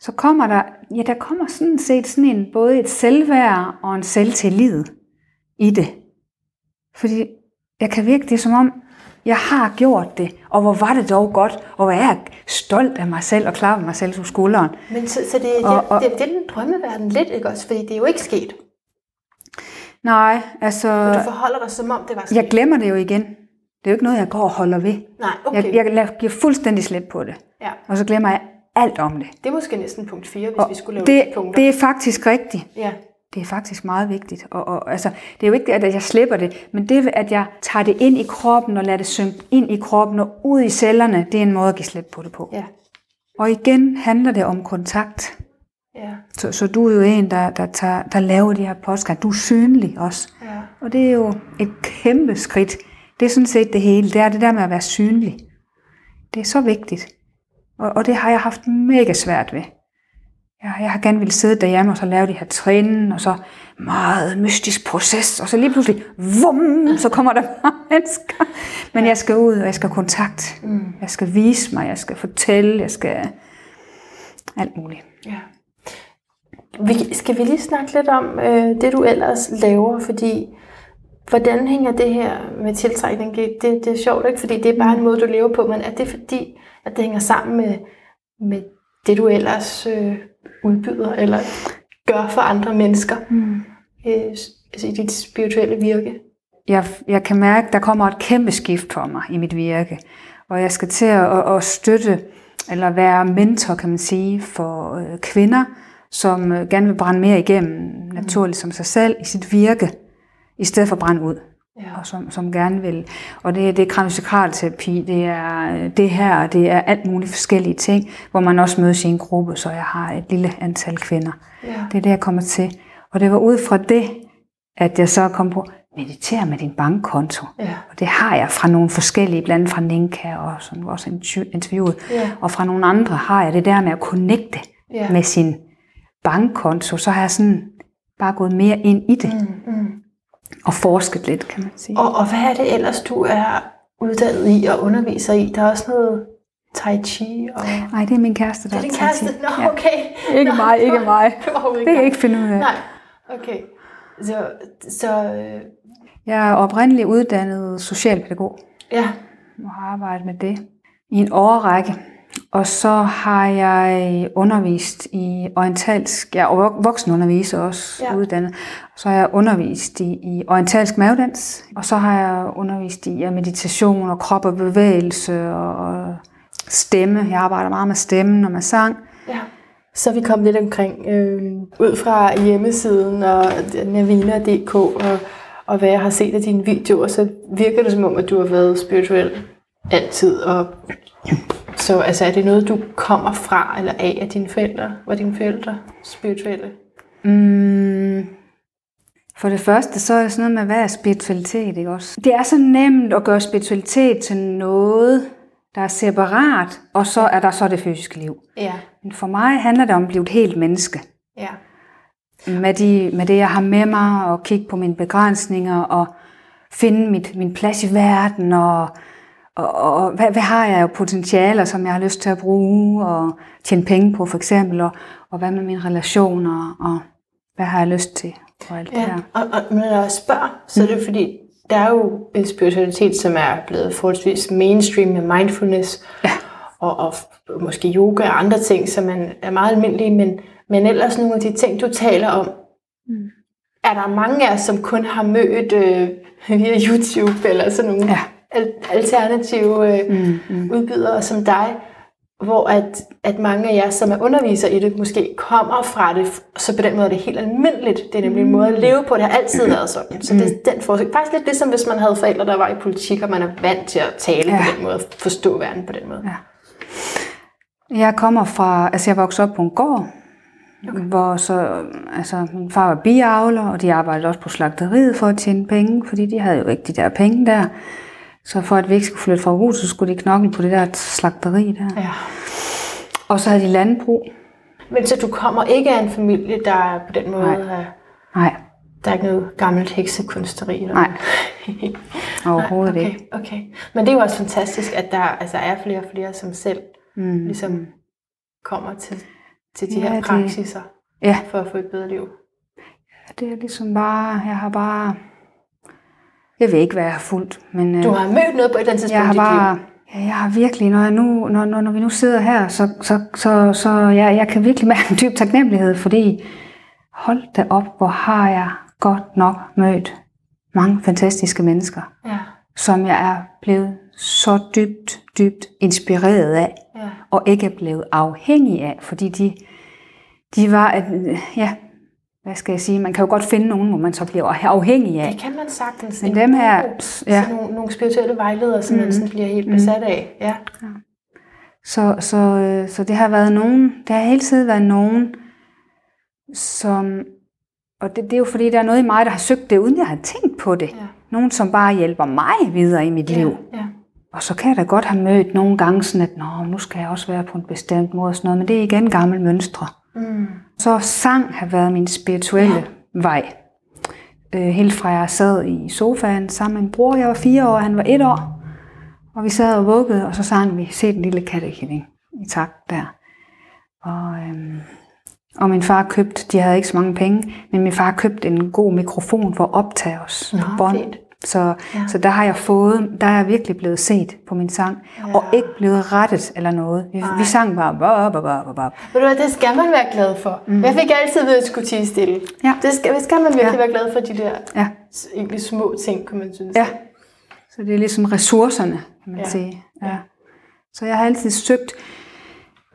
Så kommer der, ja, der kommer sådan set sådan en, både et selvværd og en selvtillid i det. Fordi jeg kan virke det som om, jeg har gjort det, og hvor var det dog godt, og hvor er jeg stolt af mig selv og klapper mig selv på skulderen. Men så, så det, er Og- det, og- det, det er den drømmeverden lidt, ikke også? Fordi det er jo ikke sket. Nej, altså, Og du forholder dig, som om det var sket. jeg glemmer det jo igen. Det er jo ikke noget, jeg går og holder ved. Nej, okay. Jeg, jeg lader- giver fuldstændig slip på det, Ja, og så glemmer jeg alt om det. det er måske næsten punkt 4, hvis Og vi skulle lave det, de punkter. det er faktisk rigtigt. Ja, Det er faktisk meget vigtigt. Og, og, altså, det er jo ikke at jeg slipper det, men det, at jeg tager det ind i kroppen og lader det synke ind i kroppen og ud i cellerne, det er en måde at give slip på det på. ja, Og igen handler det om kontakt. Ja, Så, så du er jo en, der, der, tager, der laver de her podcast. Du er synlig også. ja. Og det er jo et kæmpe skridt. Det er sådan set det hele. Det er det der med at være synlig. Det er så vigtigt. Og, og det har jeg haft mega svært ved. Jeg, jeg har gerne ville sidde derhjemme og så lave de her trin, og så meget mystisk proces, og så lige pludselig, vum, så kommer der bare mennesker. Men jeg skal ud, og jeg skal kontakt. Mm. Jeg skal vise mig, jeg skal fortælle, jeg skal alt muligt. Vi, skal vi lige snakke lidt om øh, det, du ellers laver, fordi hvordan hænger det her med tiltrækning? Det, det er sjovt, ikke? Fordi det er bare en måde, du lever på, men er det fordi, at det hænger sammen med, med det, du ellers øh, udbyder eller gør for andre mennesker mm. øh, altså i dit spirituelle virke? Jeg, jeg kan mærke, at der kommer et kæmpe skift for mig i mit virke, og jeg skal til at, at, at støtte eller være mentor, kan man sige, for øh, kvinder, som øh, gerne vil brænde mere igennem, naturligt som sig selv, i sit virke, i stedet for at brænde ud. Ja. Og som, som gerne vil. Og det, det er kraniosakralterapi, det er øh, det her, det er alt muligt forskellige ting, hvor man også mødes i en gruppe, så jeg har et lille antal kvinder. Ja. Det er det, jeg kommer til. Og det var ud fra det, at jeg så kom på, meditere med din bankkonto. Ja. Og det har jeg fra nogle forskellige, blandt andet fra Ninka, og som også interviewet. Ja. Og fra nogle andre har jeg det der med at connecte ja. med sin bankkonto. Så har jeg sådan bare gået mere ind i det. Mm, mm. Og forsket lidt, kan man sige. Og, og hvad er det ellers, du er uddannet i og underviser i? Der er også noget tai chi? Og... Nej, det er min kæreste, der er Det er din kæreste? Nå, okay. Ja. Ikke Nå, mig, ikke mig. Det kan jeg ikke finde ud af. Nej, okay. Så, så øh, jeg er oprindeligt uddannet socialpædagog. Ja. Og har arbejdet med det i en årrække. Og så har jeg undervist i orientalsk, ja, og voksenunderviser også ja. uddannet. Så har jeg undervist i, i orientalsk mavedans, og så har jeg undervist i ja, meditation og krop og bevægelse og stemme. Jeg arbejder meget med stemmen og med sang. Ja. Så vi kom lidt omkring øh, ud fra hjemmesiden og navina.dk og og hvad jeg har set af dine videoer, så virker det som om, at du har været spirituel altid. Og så altså, er det noget, du kommer fra eller af af dine forældre? Var dine forældre spirituelle? Mm, for det første, så er det sådan noget med, hvad er spiritualitet, ikke også? Det er så nemt at gøre spiritualitet til noget, der er separat, og så er der så det fysiske liv. Ja. Men for mig handler det om at blive et helt menneske. Ja med, de, med det, jeg har med mig, og kigge på mine begrænsninger, og finde mit, min plads i verden, og, og, og hvad, hvad har jeg jo potentialer, som jeg har lyst til at bruge, og tjene penge på for eksempel, og, og hvad med mine relationer, og hvad har jeg lyst til, og alt ja, det her. Og, og når jeg spørger, så er det fordi, der er jo en spiritualitet, som er blevet forholdsvis mainstream med mindfulness, ja. og, og måske yoga og andre ting, som er, er meget almindelige, men men ellers nogle af de ting, du taler om, mm. er der mange af os, som kun har mødt øh, via YouTube eller sådan nogle ja. Alternative øh, mm, mm. udbydere som dig, hvor at, at mange af jer, som er undervisere i det, måske kommer fra det, så på den måde er det helt almindeligt. Det er nemlig en måde at leve på. Det har altid været sådan. Så det er mm. den forskel. Faktisk lidt ligesom hvis man havde forældre, der var i politik, og man er vant til at tale ja. på den måde, forstå verden på den måde. Ja. Jeg kommer fra, altså jeg voksede op på en gård, Okay. Hvor så, altså, min far var biavler, og de arbejdede også på slagteriet for at tjene penge, fordi de havde jo ikke de der penge der. Så for at vi ikke skulle flytte fra huset, så skulle de knokle på det der slagteri der. Ja. Og så havde de landbrug. Men så du kommer ikke af en familie, der på den måde Nej. Nej. Der er ikke noget gammelt heksekunsteri? Eller Nej. Overhovedet Nej, okay, ikke. Okay. Men det er jo også fantastisk, at der altså, er flere og flere, som selv mm. ligesom kommer til, til de ja, her praksiser det, ja. for at få et bedre liv? Ja, det er ligesom bare, jeg har bare, jeg ved ikke, hvad jeg har fulgt. Men, du har mødt noget på et eller andet tidspunkt jeg har bare, Ja, jeg har virkelig, når, jeg nu, når, når, når vi nu sidder her, så, så, så, så jeg, jeg kan virkelig mærke en dyb taknemmelighed, fordi hold da op, hvor har jeg godt nok mødt mange fantastiske mennesker, ja. som jeg er blevet så dybt, dybt inspireret af, ja. og ikke blevet afhængig af, fordi de, de var, ja, hvad skal jeg sige, man kan jo godt finde nogen, hvor man så bliver afhængig af. Det kan man sagtens. Men dem her, ja. nogle, nogle spirituelle vejledere, som mm. man sådan bliver helt besat af. Ja. ja. Så, så, øh, så det har været nogen, det har hele tiden været nogen, som, og det, det er jo fordi, der er noget i mig, der har søgt det, uden jeg har tænkt på det. Ja. Nogen, som bare hjælper mig videre i mit ja. liv. Ja. Og så kan jeg da godt have mødt nogle gange sådan, at Nå, nu skal jeg også være på en bestemt måde og sådan noget, men det er igen gamle mønstre. Mm. Så sang har været min spirituelle ja. vej. Øh, helt fra jeg sad i sofaen sammen med min bror, jeg var fire år, han var et år, og vi sad og vuggede, og så sang vi Se den lille kattekilling i takt der. Og, øhm, og min far købte, de havde ikke så mange penge, men min far købte en god mikrofon for at optage os Nå, bånd. Så, Ja. ja. så der har jeg fået, der er jeg virkelig blevet set på min sang, Ja. ja. og ikke blevet rettet eller noget. Vi, vi sang bare, bop, bop, bop, bop. Ved du hvad, det skal man være glad for. Mm. Jeg fik altid ved at skulle tige stille. Ja. Det skal, det skal man virkelig Ja. være glad for, de der Ja. egentlig små ting, kan man synes. Ja. Så det er ligesom ressourcerne, kan man Ja. ja. sige. Ja. Så jeg har altid søgt,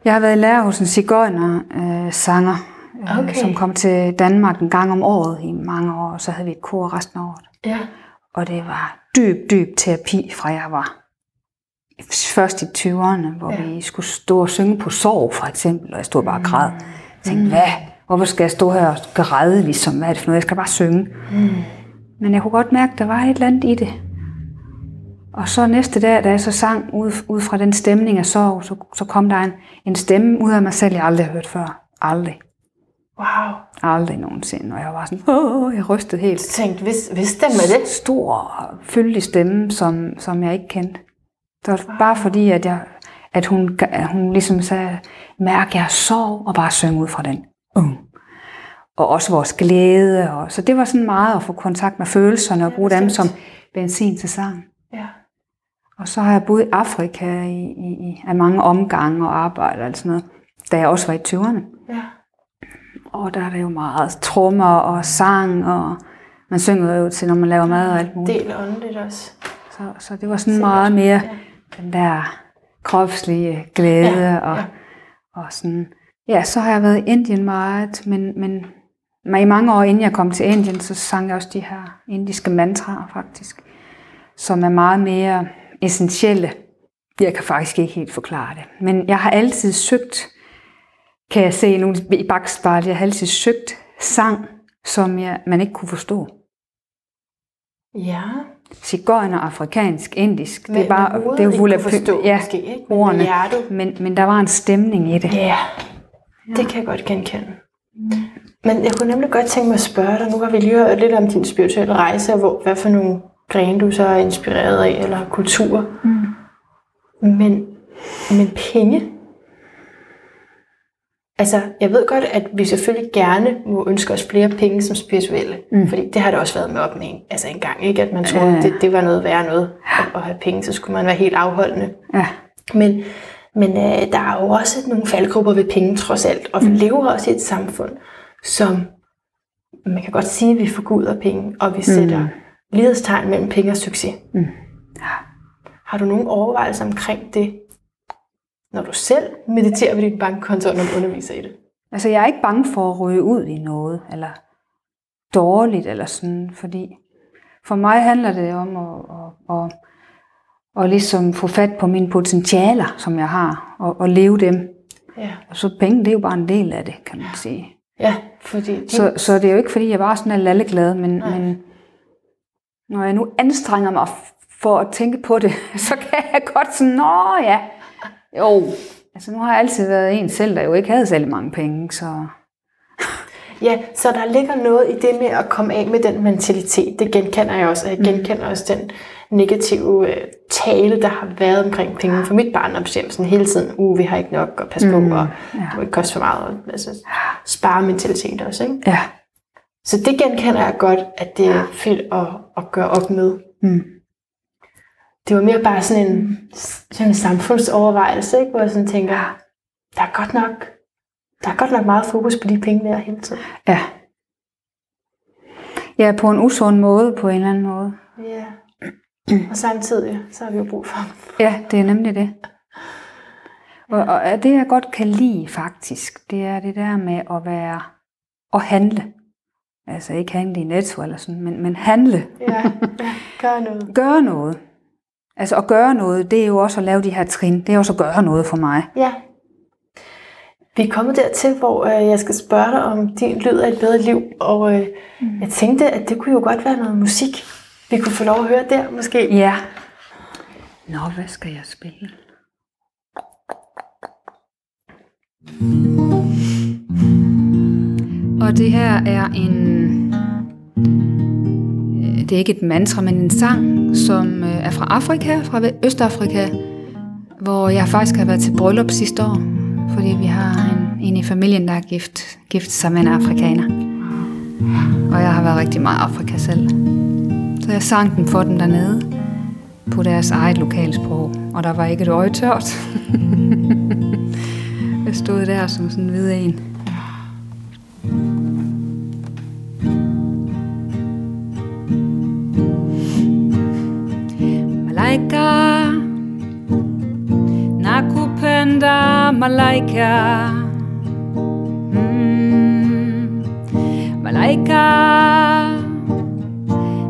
jeg har været i lærer hos en cigøjner øh, sanger, øh, Okay. som kom til Danmark en gang om året i mange år, og så havde vi et kor resten af året. ja. Og det var dyb, dyb terapi, fra jeg var først i 20'erne, hvor Ja. vi skulle stå og synge på sorg, for eksempel, og jeg stod bare og græd. Jeg tænkte, hvad? Hvorfor skal jeg stå her og græde, ligesom? Hvad er det for noget? Jeg skal bare synge. Mm. Men jeg kunne godt mærke, at der var et eller andet i det. Og så næste dag, da jeg så sang ud, ud fra den stemning af sorg, så, så kom der en, en stemme ud af mig selv, jeg aldrig har hørt før. Aldrig. Wow. Aldrig nogensinde. Og jeg var sådan, åh, jeg rystede helt. Jeg tænkte, hvis, hvis stemme er det? Stor, fyldig stemme, som, som jeg ikke kendte. Det var wow. bare fordi, at, jeg, at, hun, at hun ligesom sagde, mærk jeg sorg, og bare synge ud fra den. Uh. Og også vores glæde. Og, så det var sådan meget at få kontakt med følelserne og bruge dem som benzin til sang. Ja. Og så har jeg boet i Afrika i, i, i af mange omgange og arbejdet og sådan noget, da jeg også var i 20'erne. Ja. Og der er det jo meget trommer og sang, og man synger jo til, når man laver mad og alt muligt. Del åndeligt også. Så, så det var sådan meget mere den der kropslige glæde. Ja, og, ja. og sådan. Ja, så har jeg været i Indien meget, men, men, men i mange år inden jeg kom til Indien, så sang jeg også de her indiske mantraer faktisk, som er meget mere essentielle. Jeg kan faktisk ikke helt forklare det. Men jeg har altid søgt, kan jeg se nu i bagspejlet, jeg har altid søgt sang, som jeg, man ikke kunne forstå. Ja. Cigøjner, afrikansk, indisk. Med, det er bare, med hovedet det er jo ikke forstå, ja, måske, ikke? Men ordene. Men, men der var en stemning i det. Ja, det kan jeg godt genkende. Men jeg kunne nemlig godt tænke mig at spørge dig, nu har vi lige hørt lidt om din spirituelle rejse, og hvor, hvad for nogle grene du så er inspireret af, eller kultur. Mm. Men, men penge? Altså, jeg ved godt, at vi selvfølgelig gerne må ønske os flere penge som spirituelle. Mm. Fordi det har der også været med op med en, altså en gang, ikke? At man troede, Ja, ja. det, det var noget værd noget at, at have penge, så skulle man være helt afholdende. Ja. Men, men øh, der er jo også nogle faldgrupper ved penge trods alt, og vi mm. lever også i et samfund, som man kan godt sige, at vi forguder penge, og vi sætter mm. lighedstegn mellem penge og succes. Mm. Har du nogen overvejelser omkring det, når du selv mediterer ved din bankkonto, og når du underviser i det? Altså, jeg er ikke bange for at ryge ud i noget, eller dårligt, eller sådan, fordi for mig handler det om at, at, at, at ligesom få fat på mine potentialer, som jeg har, og, og leve dem. Ja, Og så penge, det er jo bare en del af det, kan man sige. ja fordi din, Så, så det er jo ikke, fordi jeg bare sådan er lalleglad, men, Nej. men når jeg nu anstrenger mig for at tænke på det, så kan jeg godt sådan, nå ja, jo. Altså nu har jeg altid været en selv, der jo ikke havde særlig mange penge, så Ja, så der ligger noget i det med at komme af med den mentalitet. Det genkender jeg også. og Jeg genkender også den negative øh, tale, der har været omkring penge for mit barndomshjem. Sådan hele tiden, uh, vi har ikke nok, og pas på, mm, og ja. det må ikke koste for meget. Og, altså, spare mentalitet også, ikke? ja. Så det genkender jeg godt, at det er fedt at, at gøre op med. Mm. Det var mere bare sådan en, sådan en samfundsovervejelse, ikke? hvor jeg sådan tænker, der er godt nok, der er godt nok meget fokus på de penge der hele tiden. Ja. Ja, på en usund måde, på en eller anden måde. Ja. Og samtidig, så har vi jo brug for dem. Ja, det er nemlig det. Og, og det jeg godt kan lide faktisk, det er det der med at være og handle. Altså ikke handle i netto eller sådan, men, men handle. Ja, ja, gør noget. Gøre noget. Altså at gøre noget, det er jo også at lave de her trin. Det er også at gøre noget for mig. Ja. Vi er kommet dertil, hvor øh, jeg skal spørge dig om din lyd af et bedre liv, og øh, mm. jeg tænkte, at det kunne jo godt være noget musik, vi kunne få lov at høre der, måske. Ja. Nå, hvad skal jeg spille? Og det her er en... Det er ikke et mantra, men en sang, som øh, er fra Afrika, fra Østafrika, hvor jeg faktisk har været til bryllup sidste år, fordi vi har en, en i familien, der er gift, gift sig med en afrikaner. Og jeg har været rigtig meget i Afrika selv. Så jeg sang den for dem dernede på deres eget lokalsprog, og der var ikke et øje tørt. jeg stod der som sådan en hvid en. Malaika. Nakupenda malaika. Mm. Malaika.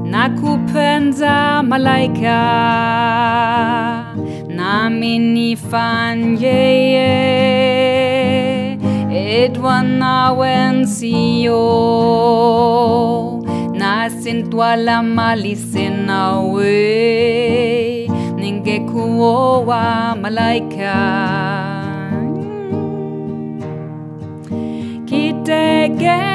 Nakupenda malaika. Nami nifanyeye Edwana wensio Nasintwala malisinawe kuoa malaika. Kitegea.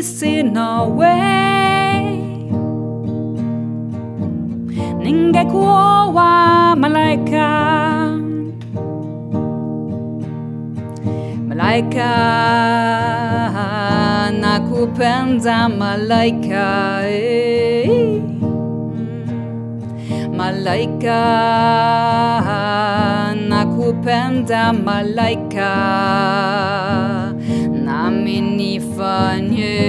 Nasintwala malisinawe Ningekuoa malaika. Malaika nakupenda malaika eh. Malaika nakupenda malaika. Nami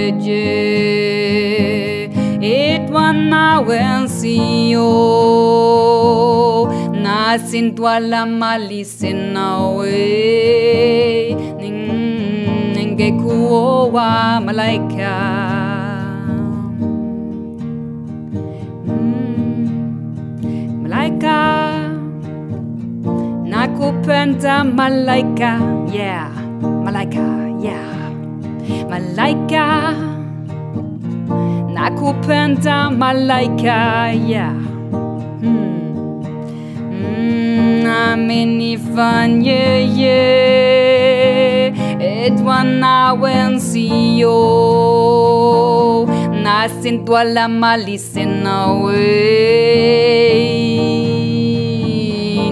jedzie. Etwana wensio nasin twala malisin nawe nenge kuo wa malaika. Malaika, nakupenda malaika, yeah, malaika, yeah. Malaika. Nakupenda Malaika, yeah. Hmm. hmm Amenifanyeye Edwa na wenzio Nasintwa la malice nawe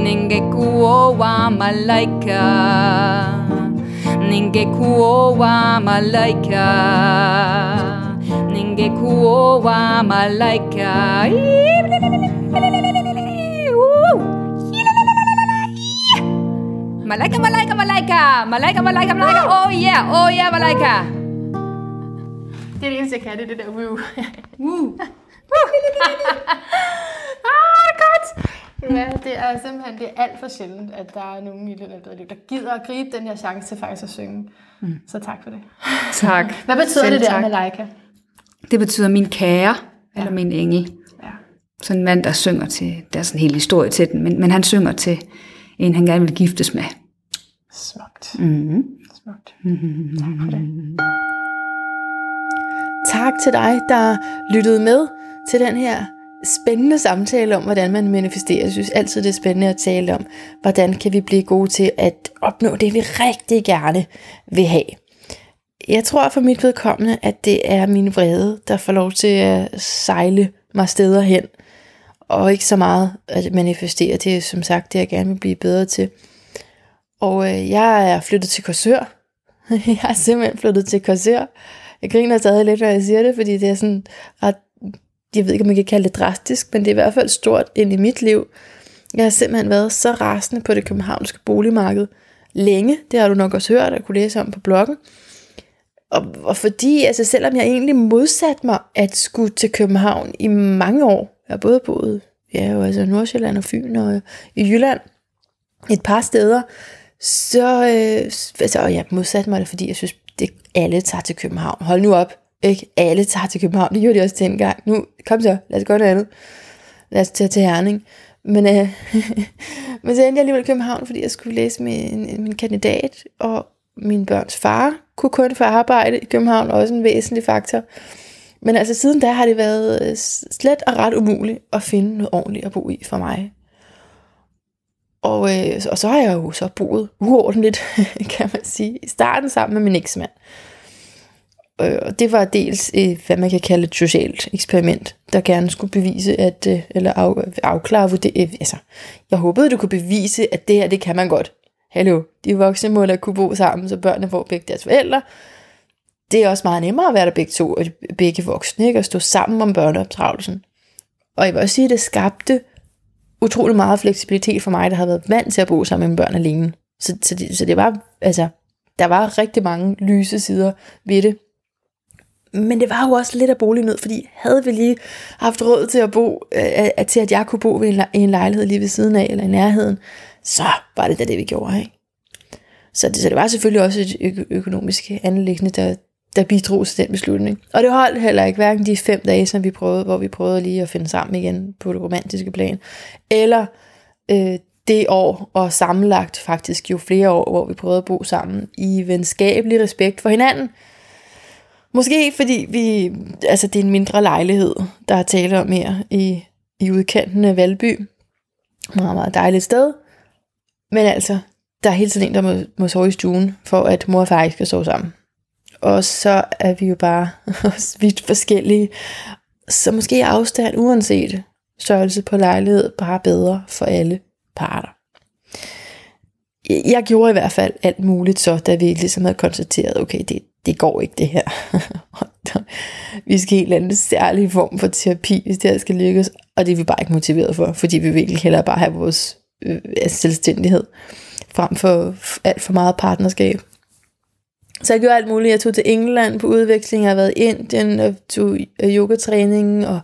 Nengekuo wa Malaika ningekuoa malaika. Ningekuoa malaika. Malaika, malaika, malaika, malaika, malaika, malaika, oh yeah, oh yeah, malaika. Det er det eneste, jeg kan, det er det der woo. Woo. Ja, det er simpelthen det er alt for sjældent, at der er nogen i løbet af liv, der gider at gribe den her chance til faktisk at synge. Mm. Så tak for det. Tak. Hvad betyder Selv det der tak. med Leica? Det betyder min kære, eller min engel. Ja. Sådan en mand, der synger til, der er sådan en hel historie til den, men, men han synger til en, han gerne vil giftes med. Smukt. Mm-hmm. Smukt. Tak for det. Tak til dig, der lyttede med til den her spændende samtale om, hvordan man manifesterer. Jeg synes altid, det er spændende at tale om, hvordan kan vi blive gode til at opnå det, vi rigtig gerne vil have. Jeg tror for mit vedkommende, at det er min vrede, der får lov til at sejle mig steder hen, og ikke så meget at manifestere. Det er som sagt det, jeg gerne vil blive bedre til. Og øh, jeg er flyttet til Korsør. jeg er simpelthen flyttet til Korsør. Jeg griner stadig lidt, når jeg siger det, fordi det er sådan ret, jeg ved ikke, om man kan kalde det drastisk, men det er i hvert fald stort ind i mit liv. Jeg har simpelthen været så rasende på det københavnske boligmarked længe. Det har du nok også hørt og kunne læse om på bloggen. Og, og fordi, altså selvom jeg egentlig modsatte mig at skulle til København i mange år, jeg har både boet ja, jo, altså Nordsjælland og Fyn og i Jylland, et par steder, så øh, altså, og jeg modsatte mig det, fordi jeg synes, det alle tager til København. Hold nu op, ikke? Alle tager til København. Det gjorde de også dengang. Nu, kom så, lad os gå noget andet. Lad os tage til Herning. Men, øh, men så endte jeg alligevel i København, fordi jeg skulle læse min, min kandidat, og min børns far kunne kun få arbejde i København, også en væsentlig faktor. Men altså siden da har det været øh, slet og ret umuligt at finde noget ordentligt at bo i for mig. Og, øh, og så har jeg jo så boet uordentligt, kan man sige, i starten sammen med min eksmand. mand Øh, og det var dels, et, hvad man kan kalde et socialt eksperiment, der gerne skulle bevise, at, øh, eller af, afklare, det, øh, altså, jeg håbede, du kunne bevise, at det her, det kan man godt. Hallo, de voksne må da kunne bo sammen, så børnene får begge deres forældre. Det er også meget nemmere at være der begge to, og begge voksne, ikke? at stå sammen om børneopdragelsen. Og jeg vil også sige, at det skabte utrolig meget fleksibilitet for mig, der havde været vant til at bo sammen med børn alene. Så, så, det, så det var, altså, der var rigtig mange lyse sider ved det. Men det var jo også lidt af bolignød, fordi havde vi lige haft råd til at bo, øh, til at jeg kunne bo i en, i en lejlighed lige ved siden af, eller i nærheden, så var det da det, vi gjorde. Ikke? Så, det, så det var selvfølgelig også et ø- økonomisk anlæggende, der, der bidrog til den beslutning. Og det holdt heller ikke hverken de fem dage, som vi prøvede, hvor vi prøvede lige at finde sammen igen på det romantiske plan, eller øh, det år, og sammenlagt faktisk jo flere år, hvor vi prøvede at bo sammen i venskabelig respekt for hinanden. Måske fordi vi, altså det er en mindre lejlighed, der er tale om her i, i udkanten af Valby. Meget, meget dejligt sted. Men altså, der er hele tiden en, der må, må sove i stuen, for at mor og far ikke skal sove sammen. Og så er vi jo bare vidt forskellige. Så måske afstand, uanset størrelse på lejlighed, bare bedre for alle parter. Jeg gjorde i hvert fald alt muligt så, da vi ligesom havde konstateret, okay, det, det går ikke det her. vi skal helt andet særlig form for terapi, hvis det her skal lykkes, og det er vi bare ikke motiveret for, fordi vi vil hellere bare have vores øh, altså selvstændighed, frem for alt for meget partnerskab. Så jeg gjorde alt muligt. Jeg tog til England på udveksling, jeg har været i Indien og tog yogatræning, og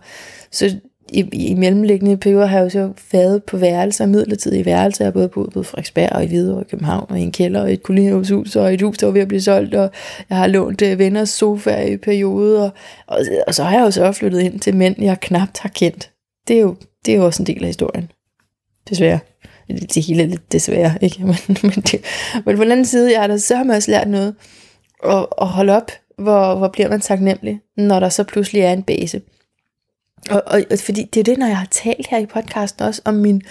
så i, i mellemliggende perioder har jeg jo så været på værelser, midlertidige værelser. Jeg har både boet på Frederiksberg og i Hvidovre i København, og i en kælder, og i et kolonihavshus, og et hus, der var ved at blive solgt, og jeg har lånt uh, venners sofa i perioder, og, og, og, så har jeg jo så flyttet ind til mænd, jeg knapt har kendt. Det er jo, det er jo også en del af historien. Desværre. Det hele er lidt desværre, ikke? Men, men, det, men på den anden side, jeg har da så også lært noget. Og, og holde op, hvor, hvor bliver man taknemmelig, når der så pludselig er en base. Og, og, og fordi det er det, når jeg har talt her i podcasten også om min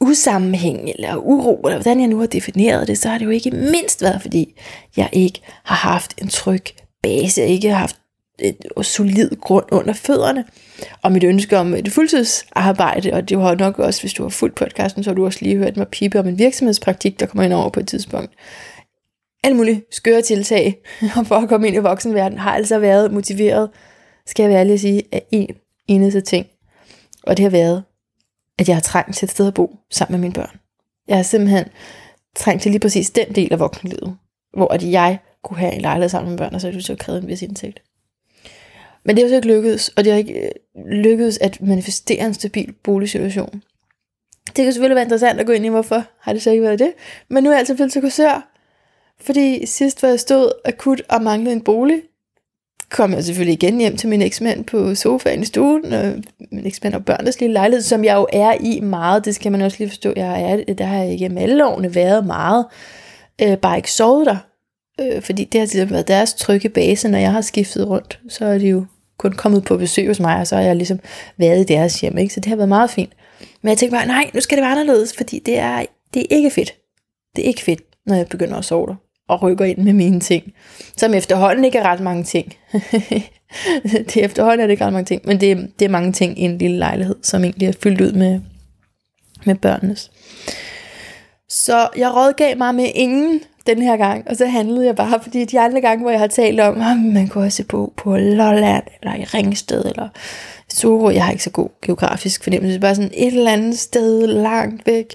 usammenhæng eller uro, eller hvordan jeg nu har defineret det, så har det jo ikke mindst været, fordi jeg ikke har haft en tryg base, jeg ikke har haft et solid grund under fødderne, og mit ønske om et fuldtidsarbejde, og det var nok også, hvis du har fuldt podcasten, så har du også lige hørt mig pipe om en virksomhedspraktik, der kommer ind over på et tidspunkt. Alle mulige skøre tiltag for at komme ind i voksenverdenen har altså været motiveret skal jeg være ærlig at sige, er en eneste ting. Og det har været, at jeg har trængt til et sted at bo sammen med mine børn. Jeg har simpelthen trængt til lige præcis den del af voksenlivet, hvor at jeg kunne have en lejlighed sammen med børn, og så er det så krævet en vis indtægt. Men det har så ikke lykkedes, og det har ikke øh, lykkedes at manifestere en stabil boligsituation. Det kan selvfølgelig være interessant at gå ind i, hvorfor har det så ikke været det. Men nu er jeg altså blevet til kursør, fordi sidst, hvor jeg stod akut og manglede en bolig, kom jeg selvfølgelig igen hjem til min eksmand på sofaen i stuen, og min eksmand og børnenes lille lejlighed, som jeg jo er i meget, det skal man også lige forstå, jeg er, der har jeg igennem alle årene været meget, øh, bare ikke sovet der, øh, fordi det har ligesom været deres trygge base, når jeg har skiftet rundt, så er de jo kun kommet på besøg hos mig, og så har jeg ligesom været i deres hjem, ikke? så det har været meget fint. Men jeg tænkte bare, nej, nu skal det være anderledes, fordi det er, det er ikke fedt. Det er ikke fedt, når jeg begynder at sove der og rykker ind med mine ting. Som efterhånden ikke er ret mange ting. det er efterhånden er det ikke ret mange ting, men det er, det er mange ting i en lille lejlighed, som egentlig er fyldt ud med, med børnenes. Så jeg rådgav mig med ingen den her gang, og så handlede jeg bare, fordi de andre gange, hvor jeg har talt om, at man kunne også bo på Lolland, eller i Ringsted, eller Soro, jeg har ikke så god geografisk fornemmelse, bare sådan et eller andet sted langt væk,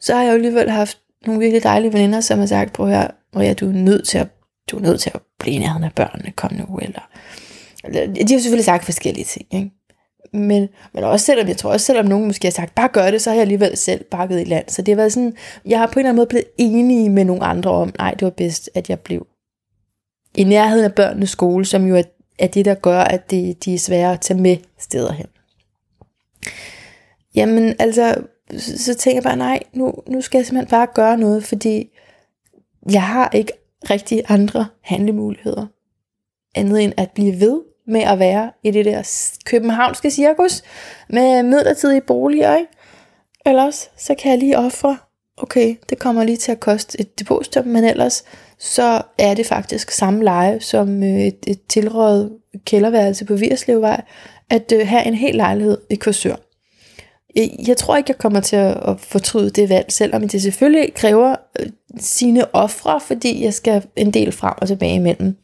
så har jeg jo alligevel haft nogle virkelig dejlige veninder, som har sagt, prøv at høre, Maria, du er nødt til at, du er nødt til at blive nærheden af børnene, kom nu, eller, de har selvfølgelig sagt forskellige ting, ikke? Men, men også selvom, jeg tror også selvom nogen måske har sagt, bare gør det, så har jeg alligevel selv bakket i land. Så det har været sådan, jeg har på en eller anden måde blevet enig med nogle andre om, nej, det var bedst, at jeg blev i nærheden af børnenes skole, som jo er, er det, der gør, at det, de er svære at tage med steder hen. Jamen, altså, så, så tænker jeg bare, nej, nu, nu skal jeg simpelthen bare gøre noget, fordi jeg har ikke rigtig andre handlemuligheder, andet end at blive ved med at være i det der københavnske cirkus med midlertidige boliger. Ikke? ellers så kan jeg lige ofre, okay, det kommer lige til at koste et depositum, men ellers så er det faktisk samme leje som øh, et, et tilrådet kælderværelse på Virslevvej, at øh, have en hel lejlighed i Korsør. Øh, jeg tror ikke, jeg kommer til at fortryde det valg, selvom det selvfølgelig kræver øh, sine ofre, fordi jeg skal en del frem og tilbage imellem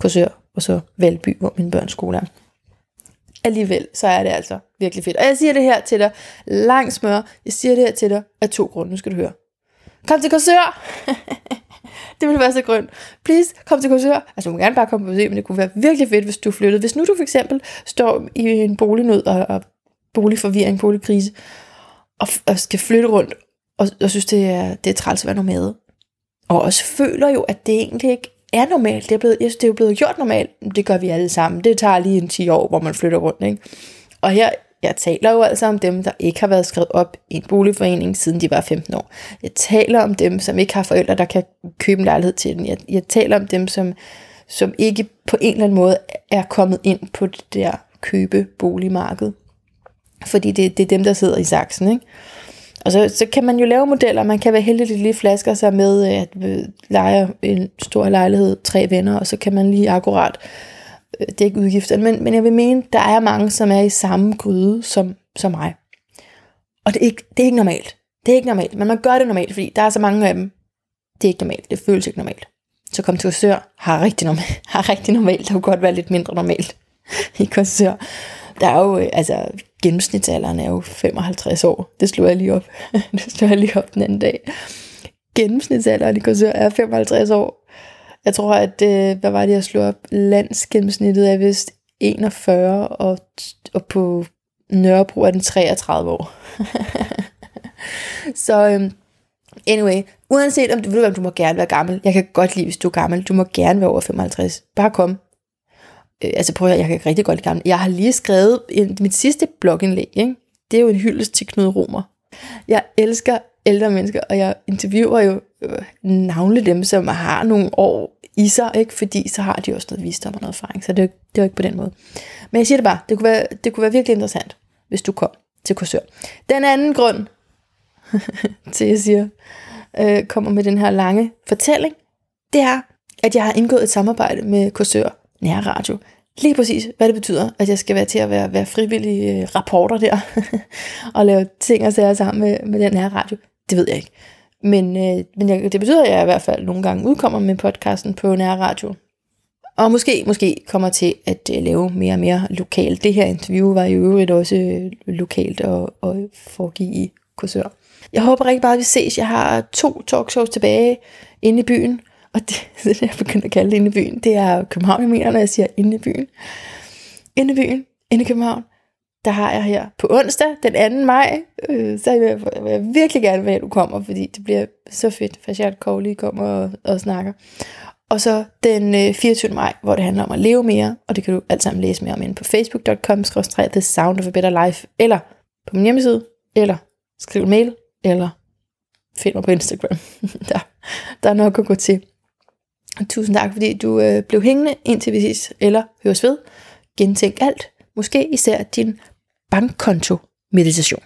Korsør og så Valby, hvor min børns skole er. Alligevel, så er det altså virkelig fedt. Og jeg siger det her til dig, langt smør, jeg siger det her til dig af to grunde, nu skal du høre. Kom til Korsør! det ville være så grønt. Please, kom til Korsør. Altså, du må gerne bare komme på besøg, men det kunne være virkelig fedt, hvis du flyttede. Hvis nu du for eksempel står i en bolignød og, og boligforvirring, boligkrise, og, og skal flytte rundt, og, og synes, det er, det er træls at være nomade. Og også føler jo, at det egentlig ikke er normalt. Det er, blevet, jeg synes, det er jo blevet gjort normalt. Det gør vi alle sammen. Det tager lige en 10 år, hvor man flytter rundt. Ikke? Og her, jeg taler jo altså om dem, der ikke har været skrevet op i en boligforening, siden de var 15 år. Jeg taler om dem, som ikke har forældre, der kan købe en lejlighed til den. Jeg, jeg taler om dem, som, som ikke på en eller anden måde er kommet ind på det der købe boligmarked. Fordi det, det er dem, der sidder i saksen. Ikke? Og så, så kan man jo lave modeller. Man kan være heldig at lige flasker sig med øh, at øh, leje lege en stor lejlighed, tre venner, og så kan man lige akkurat øh, dække udgifterne. Men, men jeg vil mene, der er mange, som er i samme gryde som, som mig. Og det er, ikke, det er ikke normalt. Det er ikke normalt, men man gør det normalt, fordi der er så mange af dem. Det er ikke normalt. Det føles ikke normalt. Så kom til kursør, har rigtig normalt. Har rigtig normalt. Det kunne godt være lidt mindre normalt i kursør. Der er jo, øh, altså, gennemsnitsalderen er jo 55 år. Det slog jeg lige op. det slog jeg lige op den anden dag. Gennemsnitsalderen i Korsør er 55 år. Jeg tror, at, øh, hvad var det, jeg slog op? Landsgennemsnittet er vist 41, og, og på Nørrebro er den 33 år. så øhm, anyway, uanset om du ved, om du må gerne være gammel. Jeg kan godt lide, hvis du er gammel. Du må gerne være over 55. Bare kom. Øh, altså prøv at jeg kan rigtig godt lide. Jeg har lige skrevet en, mit sidste blogindlæg. Ikke? Det er jo en hyldest til Knud Romer. Jeg elsker ældre mennesker, og jeg interviewer jo øh, navnlig dem, som har nogle år i sig, ikke? fordi så har de også noget visdom og noget erfaring, så det er, det er jo ikke på den måde. Men jeg siger det bare, det kunne være, det kunne være virkelig interessant, hvis du kom til Korsør. Den anden grund til, jeg siger, øh, kommer med den her lange fortælling, det er, at jeg har indgået et samarbejde med Korsør nærradio. Lige præcis, hvad det betyder, at jeg skal være til at være, være frivillig øh, rapporter der, og lave ting og sager sammen med, med den her radio. Det ved jeg ikke. Men, øh, men jeg, det betyder, at jeg i hvert fald nogle gange udkommer med podcasten på nærradio. Og måske, måske kommer til at øh, lave mere og mere lokalt. Det her interview var i øvrigt også øh, lokalt og, og foregive i Korsør. Jeg håber rigtig bare, at vi ses. Jeg har to talkshows tilbage inde i byen. Og det, det jeg begynder at kalde det inde i byen, det er København, jeg mener, når jeg siger inde i byen. Inde i byen, inde i København, der har jeg her på onsdag, den 2. maj, øh, så vil jeg, vil jeg virkelig gerne være, at du kommer, fordi det bliver så fedt, for jeg Kåre kommer og, og snakker. Og så den øh, 24. maj, hvor det handler om at leve mere, og det kan du alt sammen læse mere om inde på facebook.com, The Sound of a Better Life, eller på min hjemmeside, eller skriv en mail, eller find mig på Instagram. der, der er nok at gå til. Tusind tak, fordi du øh, blev hængende indtil vi ses, eller høres ved. Gentænk alt, måske især din bankkonto-meditation.